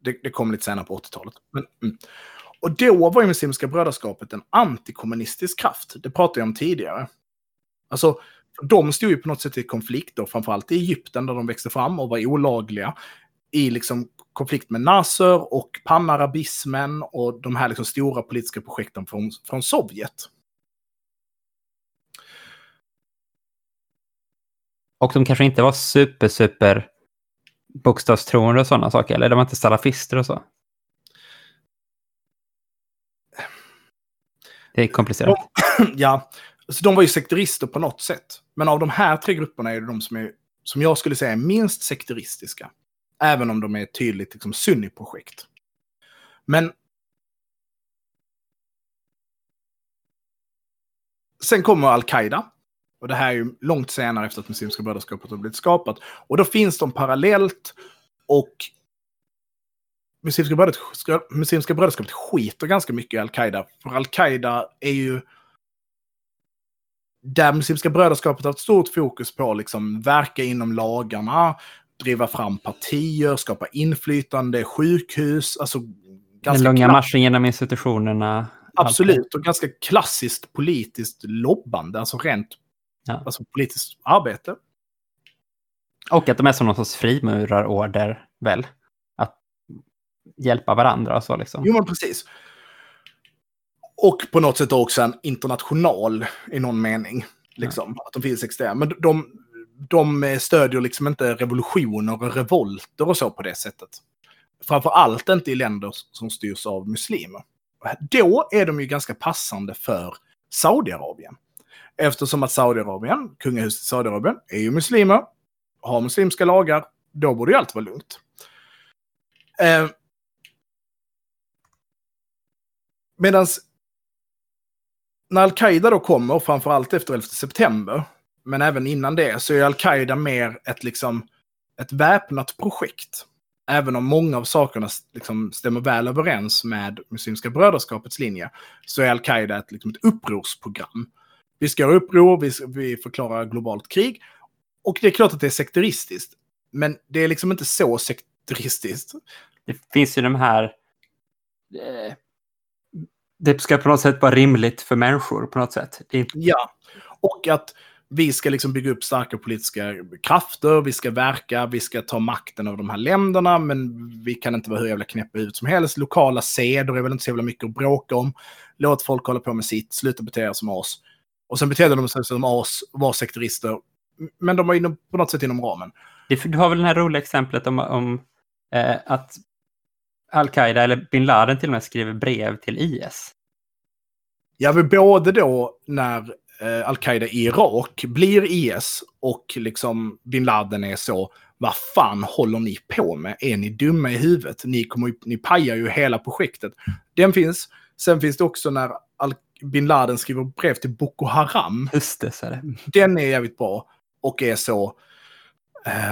Det, det kom lite senare på 80-talet. Men, mm. Och då var ju Muslimska brödraskapet en antikommunistisk kraft. Det pratade jag om tidigare. Alltså, de stod ju på något sätt i konflikt, då, framförallt i Egypten där de växte fram och var olagliga. I liksom konflikt med Nasser och panarabismen och de här liksom stora politiska projekten från, från Sovjet. Och de kanske inte var super, super bokstavstroende och sådana saker, eller de var inte salafister och så? Det är komplicerat. De, ja, så de var ju sekterister på något sätt. Men av de här tre grupperna är det de som är, som jag skulle säga, är minst sekteristiska. Även om de är tydligt liksom, sunni-projekt. Men Sen kommer Al-Qaida. Och det här är ju långt senare efter att Muslimska brödraskapet har blivit skapat. Och då finns de parallellt och Muslimska brödraskapet, Muslimska brödraskapet skiter ganska mycket i Al-Qaida. För Al-Qaida är ju där Muslimska brödraskapet har ett stort fokus på liksom verka inom lagarna, driva fram partier, skapa inflytande, sjukhus, alltså Den långa marschen genom institutionerna. Absolut, och ganska klassiskt politiskt lobbande, alltså rent Ja. alltså politiskt arbete. Och att de är som någon sorts frimurarorder, väl? Att hjälpa varandra och så liksom. Jo, men precis. Och på något sätt också en international i någon mening. Liksom, Att de finns externt. Men de, de stödjer liksom inte revolutioner och revolter och så på det sättet. Framför allt inte i länder som styrs av muslimer. Då är de ju ganska passande för Saudiarabien. Eftersom att Saudiarabien, kungahuset i Saudiarabien, är ju muslimer, har muslimska lagar, då borde ju allt vara lugnt. Eh, Medan när al-Qaida då kommer, framförallt efter 11 september, men även innan det, så är al-Qaida mer ett, liksom, ett väpnat projekt. Även om många av sakerna liksom, stämmer väl överens med Muslimska brödraskapets linje, så är al-Qaida ett, liksom, ett upprorsprogram. Vi ska göra uppror, vi, vi förklarar globalt krig. Och det är klart att det är sekteristiskt. Men det är liksom inte så sekteristiskt. Det finns ju de här... eh, det ska på något sätt vara rimligt för människor på något sätt. Inte, Ja, och att vi ska liksom bygga upp starka politiska krafter, vi ska verka, vi ska ta makten över de här länderna, men vi kan inte vara hur jävla knäppa ut som helst. Lokala seder är väl inte så jävla mycket att bråka om. Låt folk hålla på med sitt, sluta bete er som oss. Och sen betedde de sig som oss, var sekterister, men de var inom, på något sätt inom ramen. du har väl det här roliga exemplet om, om eh, att Al-Qaida eller bin Laden till och med skriver brev till IS. Ja, men både då när eh, al-Qaida i Irak blir IS och liksom bin Laden är så, vad fan håller ni på med? Är ni dumma i huvudet? Ni, kommer, ni pajar ju hela projektet. Den finns. Sen finns det också när al bin Laden skriver brev till Boko Haram. Just det, så är det. Den är jävligt bra och är så...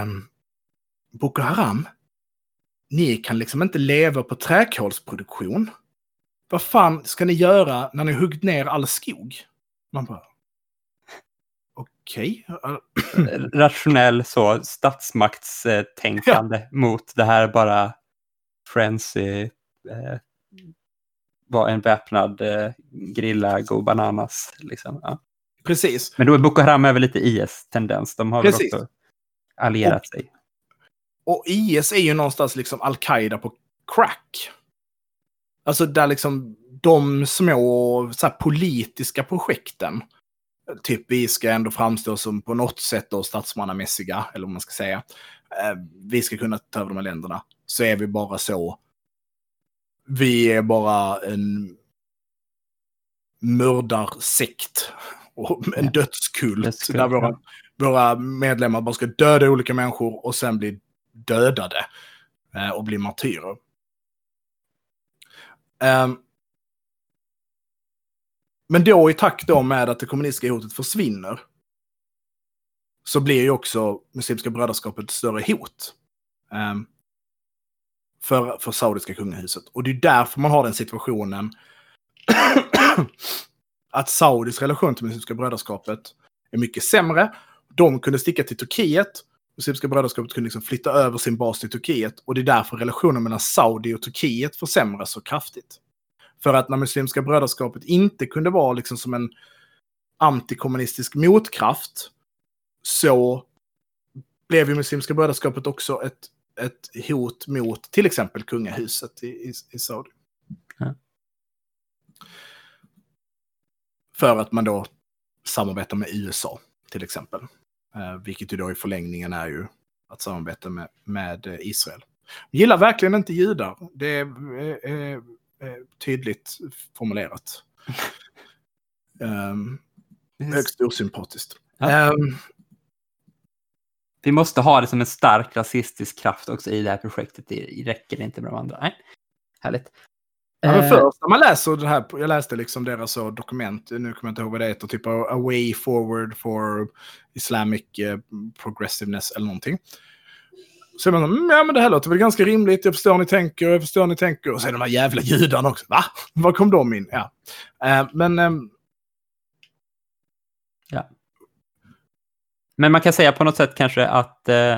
Um, Boko Haram, ni kan liksom inte leva på träkolsproduktion. Vad fan ska ni göra när ni huggit ner all skog? Man bara... Okej. eh, Rationell så statsmaktstänkande mot det här bara frenzy. Eh, var en väpnad eh, grilla go bananas. Liksom. Ja. Precis. Men då är Boko Haram väl lite IS-tendens. De har Precis. väl också allierat sig. Och IS är ju någonstans liksom al-Qaida på crack. Alltså där liksom de små så här, politiska projekten, typ vi ska ändå framstå som på något sätt då statsmannamässiga, eller vad man ska säga. Eh, vi ska kunna ta över de här länderna. Så är vi bara så. Vi är bara en mördarsekt och en dödskult. Dödskult, där våra, våra medlemmar bara ska döda olika människor och sen bli dödade eh, och bli martyrer. Ehm, men då i takt då med att det kommunistiska hotet försvinner så blir ju också Muslimska brödraskapet ett större hot. Ehm, för, för saudiska kungahuset. Och det är därför man har den situationen att Saudis relation till Muslimska brödraskapet är mycket sämre. De kunde sticka till Turkiet. Muslimska brödraskapet kunde liksom flytta över sin bas till Turkiet. Och det är därför relationen mellan Saudi och Turkiet försämras så kraftigt. För att när Muslimska brödraskapet inte kunde vara liksom som en antikommunistisk motkraft så blev ju Muslimska brödraskapet också ett, ett hot mot till exempel kungahuset i, i, i Saudi. Ja. För att man då samarbetar med USA till exempel. Eh, vilket ju då i förlängningen är ju att samarbeta med, med eh, Israel. Gillar verkligen inte judar. Det är, är, är tydligt formulerat. um, högst osympatiskt. Ja. Ehm, Vi måste ha det som en stark rasistisk kraft också i det här projektet. Det räcker inte med de andra. Nej. Härligt. Ja, men Eh, först när man läser det här, jag läste liksom deras så dokument, nu kommer jag inte ihåg vad det heter, typ A Way Forward for Islamic eh, Progressiveness eller någonting. Så är man så, mm, ja men det här låter väl ganska rimligt, jag förstår hur ni tänker, jag förstår hur ni tänker. Och är de här jävla judarna också, va? Var kom de in? Ja. Eh, men ehm, Men man kan säga på något sätt kanske att eh,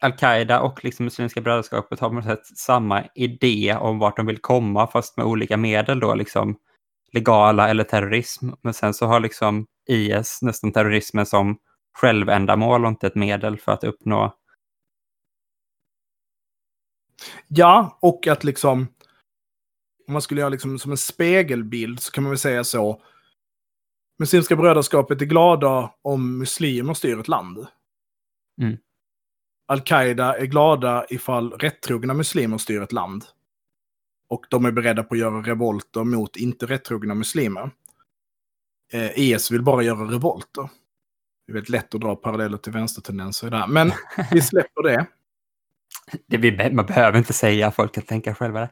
Al-Qaida och liksom Muslimska brödraskapet har på något sätt samma idé om vart de vill komma, fast med olika medel då liksom legala eller terrorism. Men sen så har liksom IS nästan terrorismen som självändamål och inte ett medel för att uppnå. Ja, och att liksom om man skulle göra liksom som en spegelbild så kan man väl säga så. Muslimska brödraskapet är glada om muslimer styr ett land. Mm. Al-Qaida är glada ifall rättrogna muslimer styr ett land. Och de är beredda på att göra revolter mot inte rättrogna muslimer. Eh, IS vill bara göra revolter. Det är väldigt lätt att dra paralleller till vänstertendenser där. Men vi släpper det. det man behöver inte säga, folk kan tänka själva. Det.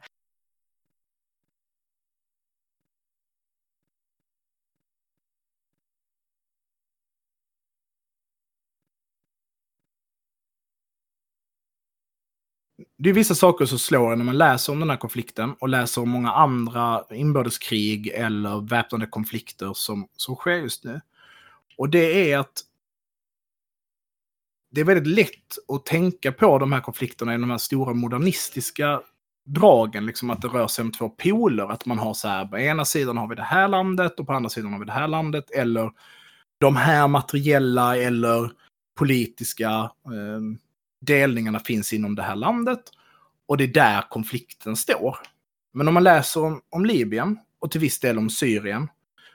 Det är vissa saker som slår en när man läser om den här konflikten och läser om många andra inbördeskrig eller väpnade konflikter som, som sker just nu. Och det är att det är väldigt lätt att tänka på de här konflikterna i de här stora modernistiska dragen, liksom att det rör sig om två poler. Att man har så här, på ena sidan har vi det här landet och på andra sidan har vi det här landet. Eller de här materiella eller politiska eh, delningarna finns inom det här landet. Och det är där konflikten står. Men om man läser om, om Libyen och till viss del om Syrien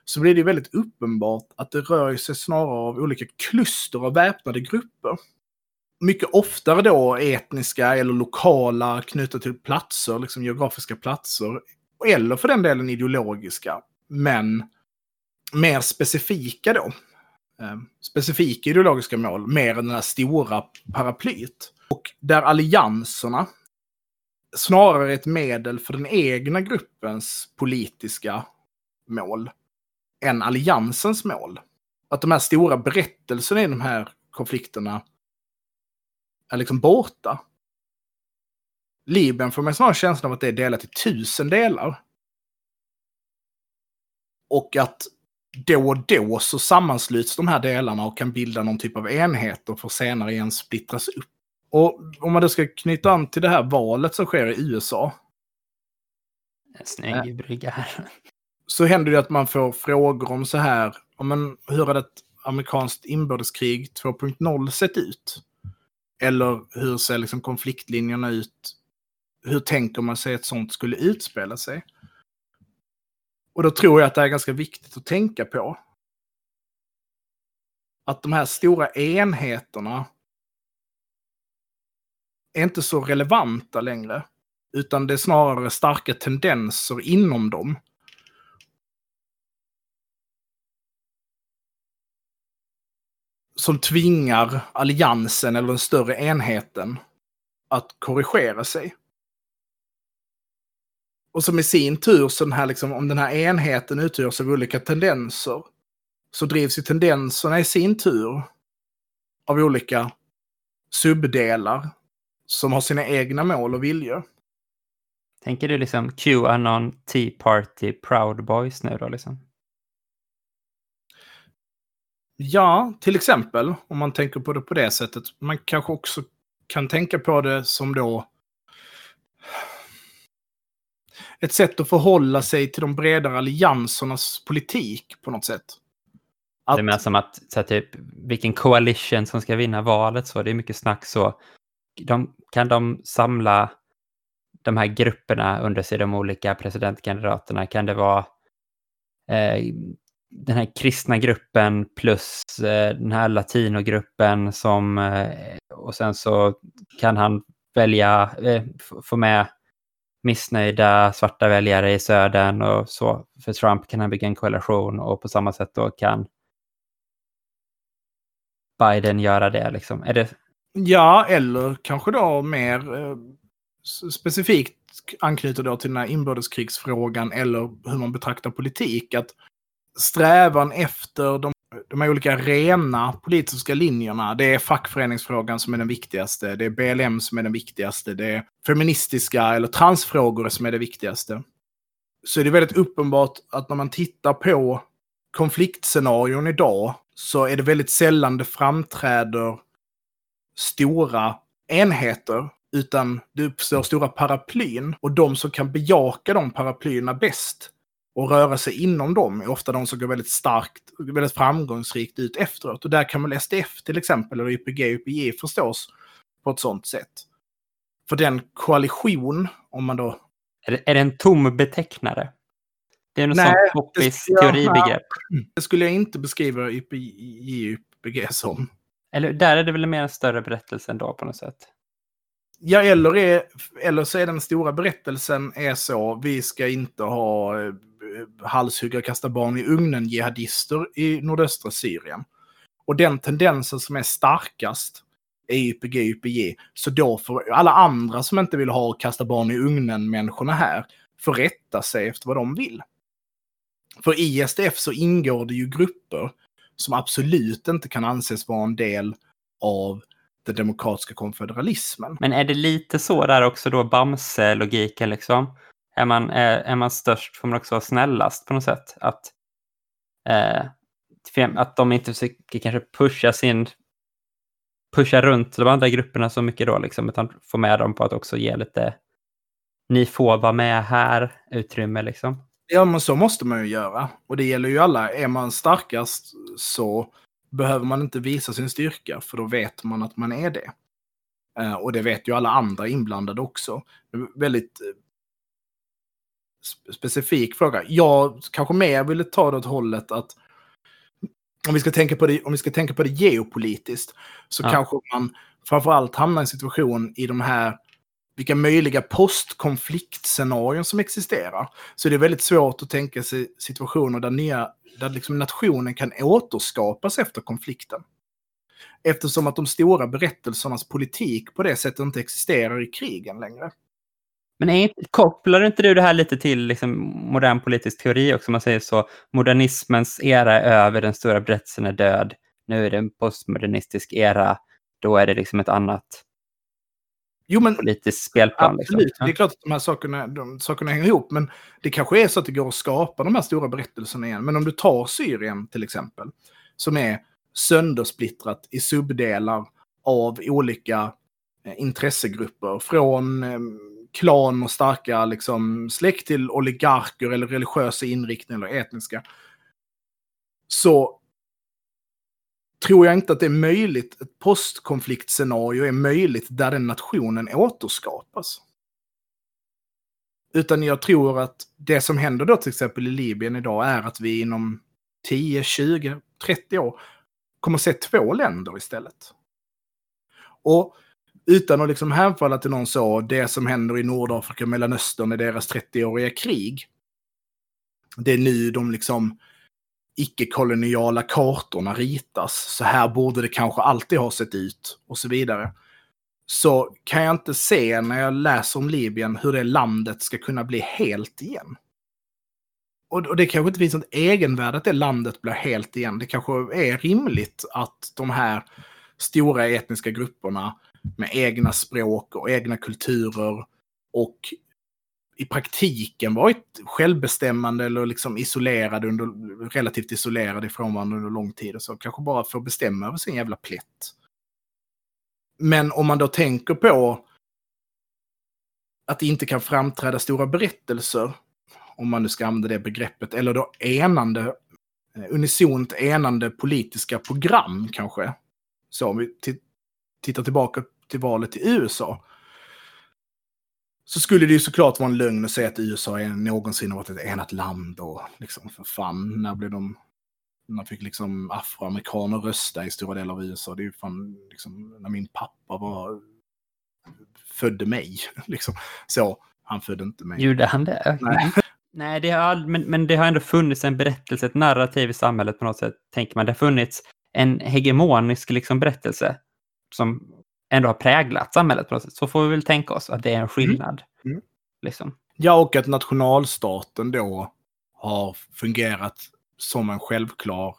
så blir det väldigt uppenbart att det rör sig snarare av olika kluster av väpnade grupper. Mycket oftare då etniska eller lokala knutna till platser, liksom geografiska platser. Eller för den delen ideologiska. Men mer specifika då. Eh, specifika ideologiska mål, mer än den här stora paraplyet. Och där allianserna snarare är ett medel för den egna gruppens politiska mål än alliansens mål. Att de här stora berättelserna i de här konflikterna är liksom borta. Libyen får man snarare känslan av att det är delat i tusen delar. Och att då och då så sammansluts de här delarna och kan bilda någon typ av enheter för senare igen splittras upp. Och om man då ska knyta an till det här valet som sker i USA. En snygg brygga här. Så händer det att man får frågor om så här, men hur hade ett amerikanskt inbördeskrig 2.0 sett ut? Eller hur ser liksom konfliktlinjerna ut? Hur tänker man sig att sånt skulle utspela sig? Och då tror jag att det är ganska viktigt att tänka på. Att de här stora enheterna är inte så relevanta längre. Utan det är snarare starka tendenser inom dem. Som tvingar alliansen eller den större enheten att korrigera sig. Och som i sin tur, så den här, liksom, om den här enheten utgörs av olika tendenser, så drivs ju tendenserna i sin tur av olika subdelar som har sina egna mål och viljor. Tänker du liksom Qanon, Tea Party, Proud Boys nu då liksom? Ja, till exempel om man tänker på det på det sättet. Man kanske också kan tänka på det som då ett sätt att förhålla sig till de bredare alliansernas politik på något sätt. Att... Det är mer som att, så här, typ, vilken coalition som ska vinna valet, så det är mycket snack så. De, kan de samla de här grupperna under sig, de olika presidentkandidaterna? Kan det vara eh, den här kristna gruppen plus eh, den här latinogruppen som, eh, och sen så kan han välja, eh, få med missnöjda svarta väljare i södern och så. För Trump kan han bygga en koalition och på samma sätt då kan Biden göra det. Liksom. Är det... Ja, eller kanske då mer eh, specifikt anknyter då till den här inbördeskrigsfrågan eller hur man betraktar politik. Att strävan efter de de här olika rena politiska linjerna. Det är fackföreningsfrågan som är den viktigaste. Det är BLM som är den viktigaste. Det är feministiska eller transfrågor som är det viktigaste. Så är det väldigt uppenbart att när man tittar på konfliktscenarion idag så är det väldigt sällan det framträder stora enheter utan det uppstår stora paraplyn och de som kan bejaka de paraplyerna bäst och röra sig inom dem är ofta de som går väldigt starkt, väldigt framgångsrikt ut efteråt. Och där kan väl SDF till exempel, eller YPG, YPJ förstås på ett sånt sätt. För den koalition, om man då... Är det, är det en tom betecknare? Det är något Nej, sånt poppis teoribegrepp. Det skulle jag inte beskriva YPJ, YPG som. Eller där är det väl mer en större berättelse ändå på något sätt. Ja, eller, är, eller så är den stora berättelsen är så, vi ska inte ha halshugga och kasta barn i ugnen jihadister i nordöstra Syrien. Och den tendensen som är starkast är YPG, YPG. Så då får alla andra som inte vill ha kasta barn i ugnen-människorna här får rätta sig efter vad de vill. För i ISDF så ingår det ju grupper som absolut inte kan anses vara en del av den demokratiska konfederalismen. Men är det lite så där också då Bamse-logiken liksom? Är man, är, är man störst får man också vara snällast på något sätt. Att, eh, att de inte försöker kanske pusha sin pusha runt de andra grupperna så mycket då liksom, utan få med dem på att också ge lite ni får vara med här utrymme liksom. Ja, men så måste man ju göra. Och det gäller ju alla. Är man starkast så behöver man inte visa sin styrka, för då vet man att man är det. Eh, och det vet ju alla andra inblandade också. Väldigt eh, specifik fråga. Jag kanske mer ville ta det åt hållet att om vi ska tänka på det, om vi ska tänka på det geopolitiskt så ja. kanske man framförallt hamnar i en situation i de här vilka möjliga postkonfliktscenarion som existerar. Så det är väldigt svårt att tänka sig situationer där, nya, där liksom nationen kan återskapas efter konflikten. Eftersom att de stora berättelsernas politik på det sättet inte existerar i krigen längre. Men är, kopplar inte du det här lite till liksom, modern politisk teori också? Man säger så, modernismens era är över, den stora berättelsen är död. Nu är det en postmodernistisk era, då är det liksom ett annat jo, men, politiskt spelplan. Liksom. Absolut, liksom. det är klart att de här sakerna, de sakerna hänger ihop, men det kanske är så att det går att skapa de här stora berättelserna igen. Men om du tar Syrien till exempel, som är söndersplittrat i subdelar av olika eh, intressegrupper, från eh, klan och starka liksom, släkt till oligarker eller religiösa inriktningar eller etniska. Så tror jag inte att det är möjligt, ett postkonfliktscenario är möjligt där den nationen återskapas. Utan jag tror att det som händer då till exempel i Libyen idag är att vi inom 10, 20, 30 år kommer att se två länder istället. Och utan att liksom hänfalla till någon så, det som händer i Nordafrika och Mellanöstern i deras 30-åriga krig. Det är nu de liksom icke-koloniala kartorna ritas. Så här borde det kanske alltid ha sett ut och så vidare. Så kan jag inte se när jag läser om Libyen hur det landet ska kunna bli helt igen. Och, det kanske inte finns något egenvärde att det landet blir helt igen. Det kanske är rimligt att de här stora etniska grupperna med egna språk och egna kulturer och i praktiken varit självbestämmande eller liksom isolerade under, relativt isolerade ifrån varandra under lång tid och så kanske bara får bestämma över sin jävla plätt. Men om man då tänker på att det inte kan framträda stora berättelser, om man nu ska använda det begreppet, eller då enande, eh, unisont enande politiska program kanske. Så om vi tittar tillbaka till valet i USA. Så skulle det ju såklart vara en lögn att säga att USA är någonsin har varit ett enat land och liksom för fan, när blev de... När fick liksom afroamerikaner rösta i stora delar av USA. Det är ju fan liksom när min pappa var... Födde mig, liksom. Så, han födde inte mig. Gjorde han det? Nej. Nej, det har, men, men det har ändå funnits en berättelse, ett narrativ i samhället på något sätt, tänker man. Det har funnits en hegemonisk liksom, berättelse som ändå har präglat samhället på något sätt. Så får vi väl tänka oss att det är en mm. skillnad. Mm. Liksom. Ja, och att nationalstaten då har fungerat som en självklar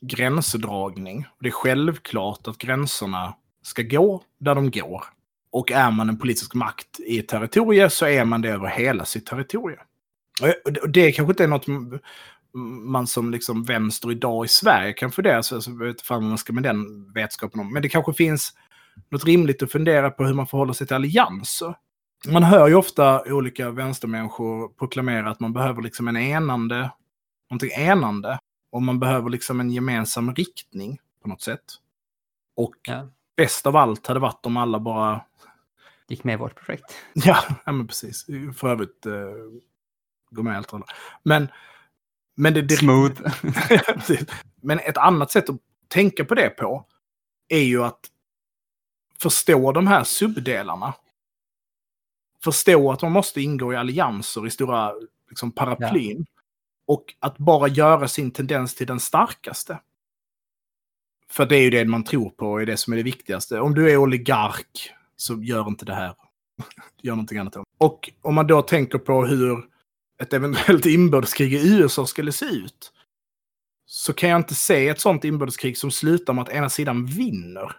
gränsdragning. Det är självklart att gränserna ska gå där de går. Och är man en politisk makt i ett territorium så är man det över hela sitt territorium. Och det kanske inte är något man som liksom vänster idag i Sverige kan fundera så jag vet inte vad man ska med den vetskapen om. Men det kanske finns något rimligt att fundera på hur man förhåller sig till allianser. man hör ju ofta olika vänstermänniskor proklamera att man behöver liksom en enande, någonting enande. Och man behöver liksom en gemensam riktning på något sätt. Och Ja. bäst av allt hade varit om alla bara Gick med i vårt projekt. Ja, ja men precis. För övrigt, eh, gå med och hållet. Men, men det, det Smooth. Men ett annat sätt att tänka på det på är ju att förstå de här subdelarna. Förstå att man måste ingå i allianser i stora liksom, paraplyn. Och att bara göra sin tendens till den starkaste. För det är ju det man tror på och är det som är det viktigaste. Om du är oligark så gör inte det här. Gör någonting annat. Och om man då tänker på hur ett eventuellt inbördeskrig i USA skulle se ut. Så kan jag inte se ett sånt inbördeskrig som slutar med att ena sidan vinner.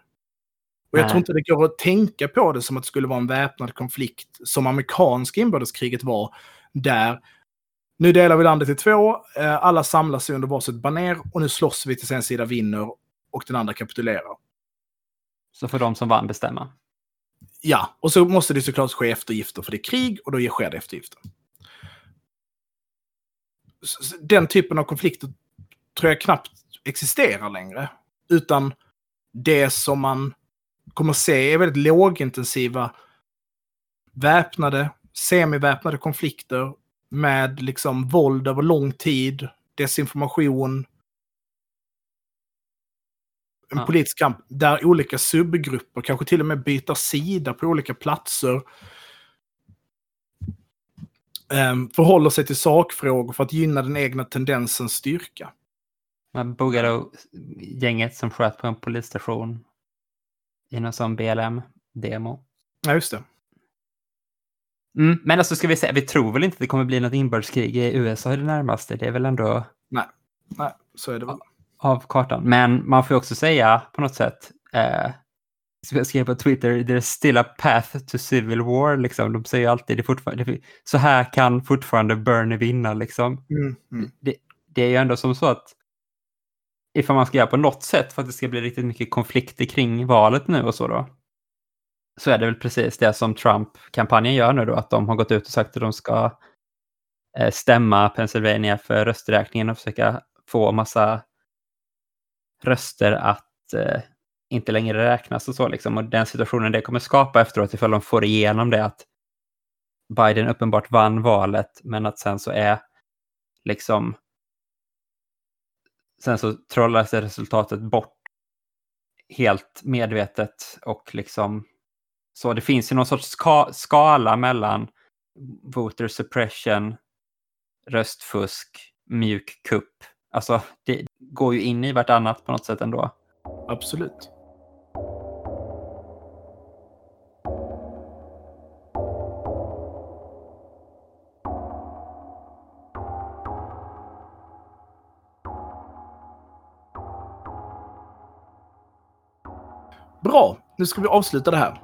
Och jag Nej. tror inte det går att tänka på det som att det skulle vara en väpnad konflikt som amerikanska inbördeskriget var. Där nu delar vi landet i två, eh, alla samlas sig under varsitt baner och nu slåss vi tills en sida vinner och den andra kapitulerar. Så får de som vann bestämma. Ja, och så måste det såklart ske eftergifter för det är krig och då sker det eftergifter. Den typen av konflikter tror jag knappt existerar längre. Utan det som man kommer se är väldigt lågintensiva väpnade, semiväpnade konflikter med liksom våld över lång tid, desinformation, en Ja. politisk kamp där olika subgrupper kanske till och med byter sida på olika platser. Um, förhåller sig till sakfrågor för att gynna den egna tendensens styrka. Man Boogaloo-gänget som sköt på en polisstation i någon sån BLM-demo. Ja, just det. Mm, men alltså ska vi säga, vi tror väl inte att det kommer bli något inbördeskrig i USA i det närmaste. Det är väl ändå Nej, så är det väl. av kartan. Men man får ju också säga på något sätt, eh, jag skrev på Twitter, there's still a path to civil war. Liksom. De säger alltid, det fortfarande, det, så här kan fortfarande Bernie vinna. Liksom. Mm, mm. Det är ju ändå som så att ifall man ska göra på något sätt för att det ska bli riktigt mycket konflikter kring valet nu och så då. Så är det väl precis det som Trump-kampanjen gör nu då, att de har gått ut och sagt att de ska eh, stämma Pennsylvania för rösträkningen och försöka få massa röster att eh, inte längre räknas och så liksom. Och den situationen det kommer skapa efteråt ifall de får igenom det att Biden uppenbart vann valet men att sen så är liksom sen så trollas resultatet bort helt medvetet och liksom så det finns ju någon sorts ska skala mellan voter suppression, röstfusk, mjuk kupp. Alltså det går ju in i vartannat på något sätt ändå. Absolut. Bra, nu ska vi avsluta det här.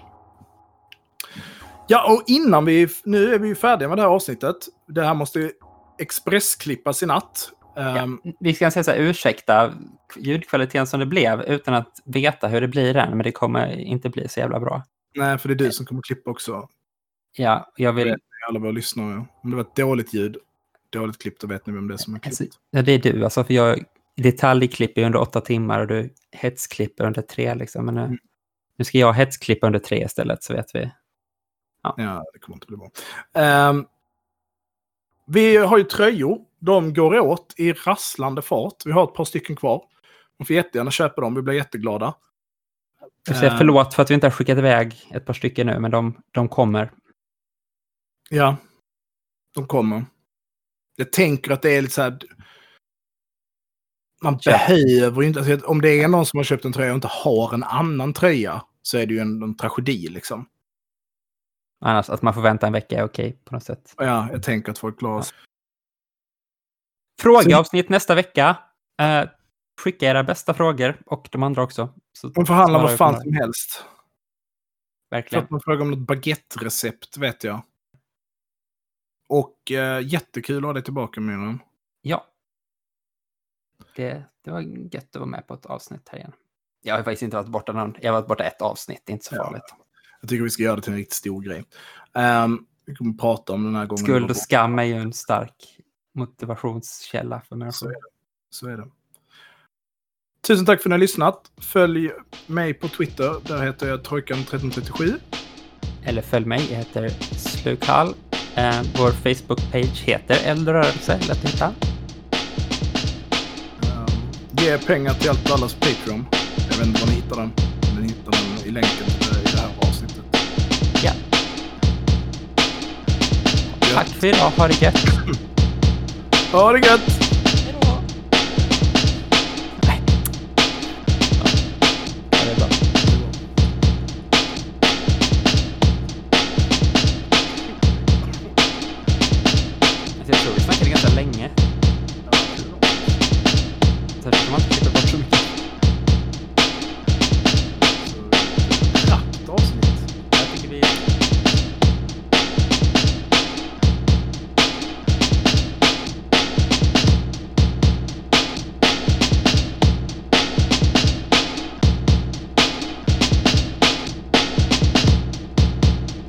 Ja, och innan vi... Nu är vi ju färdiga med det här avsnittet. Det här måste expressklippas i natt. Ehm, Vi ska säga så här, ursäkta ljudkvaliteten som det blev utan att veta hur det blir än, men det kommer inte bli så jävla bra. Nej, för det är du som kommer klippa också. Ja, jag vill... Alla våra lyssnare. Om det var ett dåligt ljud, dåligt klipp, då vet ni vem det är som har klippt. Alltså, ja, det är du, alltså, för jag detaljklipper under åtta timmar och du hetsklipper under tre. Liksom. Men nu, Mm. nu ska jag hetsklippa under tre istället, så vet vi. Ja, det kommer inte bli bra. Ehm, vi har ju tröjor. De går åt i rasslande fart. Vi har ett par stycken kvar. Man får jättegärna köpa dem. Vi blir jätteglada. Jag säger Ehm, förlåt för att vi inte har skickat iväg ett par stycken nu, men de, de kommer. Ja, de kommer. Jag tänker att det är lite så här... Man Köp. behöver ju inte... Alltså, om det är någon som har köpt en tröja och inte har en annan tröja så är det ju en, en tragedi liksom. Annars att man får vänta en vecka är okej på något sätt. Ja, jag tänker att folk klarar sig. Frågeavsnitt nästa vecka. Eh, skicka era bästa frågor och de andra också. Så De förhandlar svarar vad fan som helst. Verkligen. att man frågar om något baguette-recept, vet jag. Och eh, jättekul att ha dig tillbaka, Myran. Ja. Det, det var gött att vara med på ett avsnitt här igen. Jag har faktiskt inte varit borta någon. Jag har varit borta ett avsnitt, det är inte så Ja. farligt. Jag tycker vi ska göra det till en riktigt stor grej. Um, vi kommer prata om den här gången. Skuld och skam är ju en stark motivationskälla för Så är människor. det. Så är det. Tusen tack för att ni har lyssnat. Följ mig på Twitter. Där heter jag Trojkan1337. Eller följ mig, jag heter Slukhall. Eh, vår Facebook-page heter Eldrörelse, lätt att hitta. Ge pengar till allt allas Patreon. Jag vet inte var ni hittar den. Men ni hittar den i länken det- i det här avsnittet. Ja. Tack för idag, ha det gött. Ha det gött!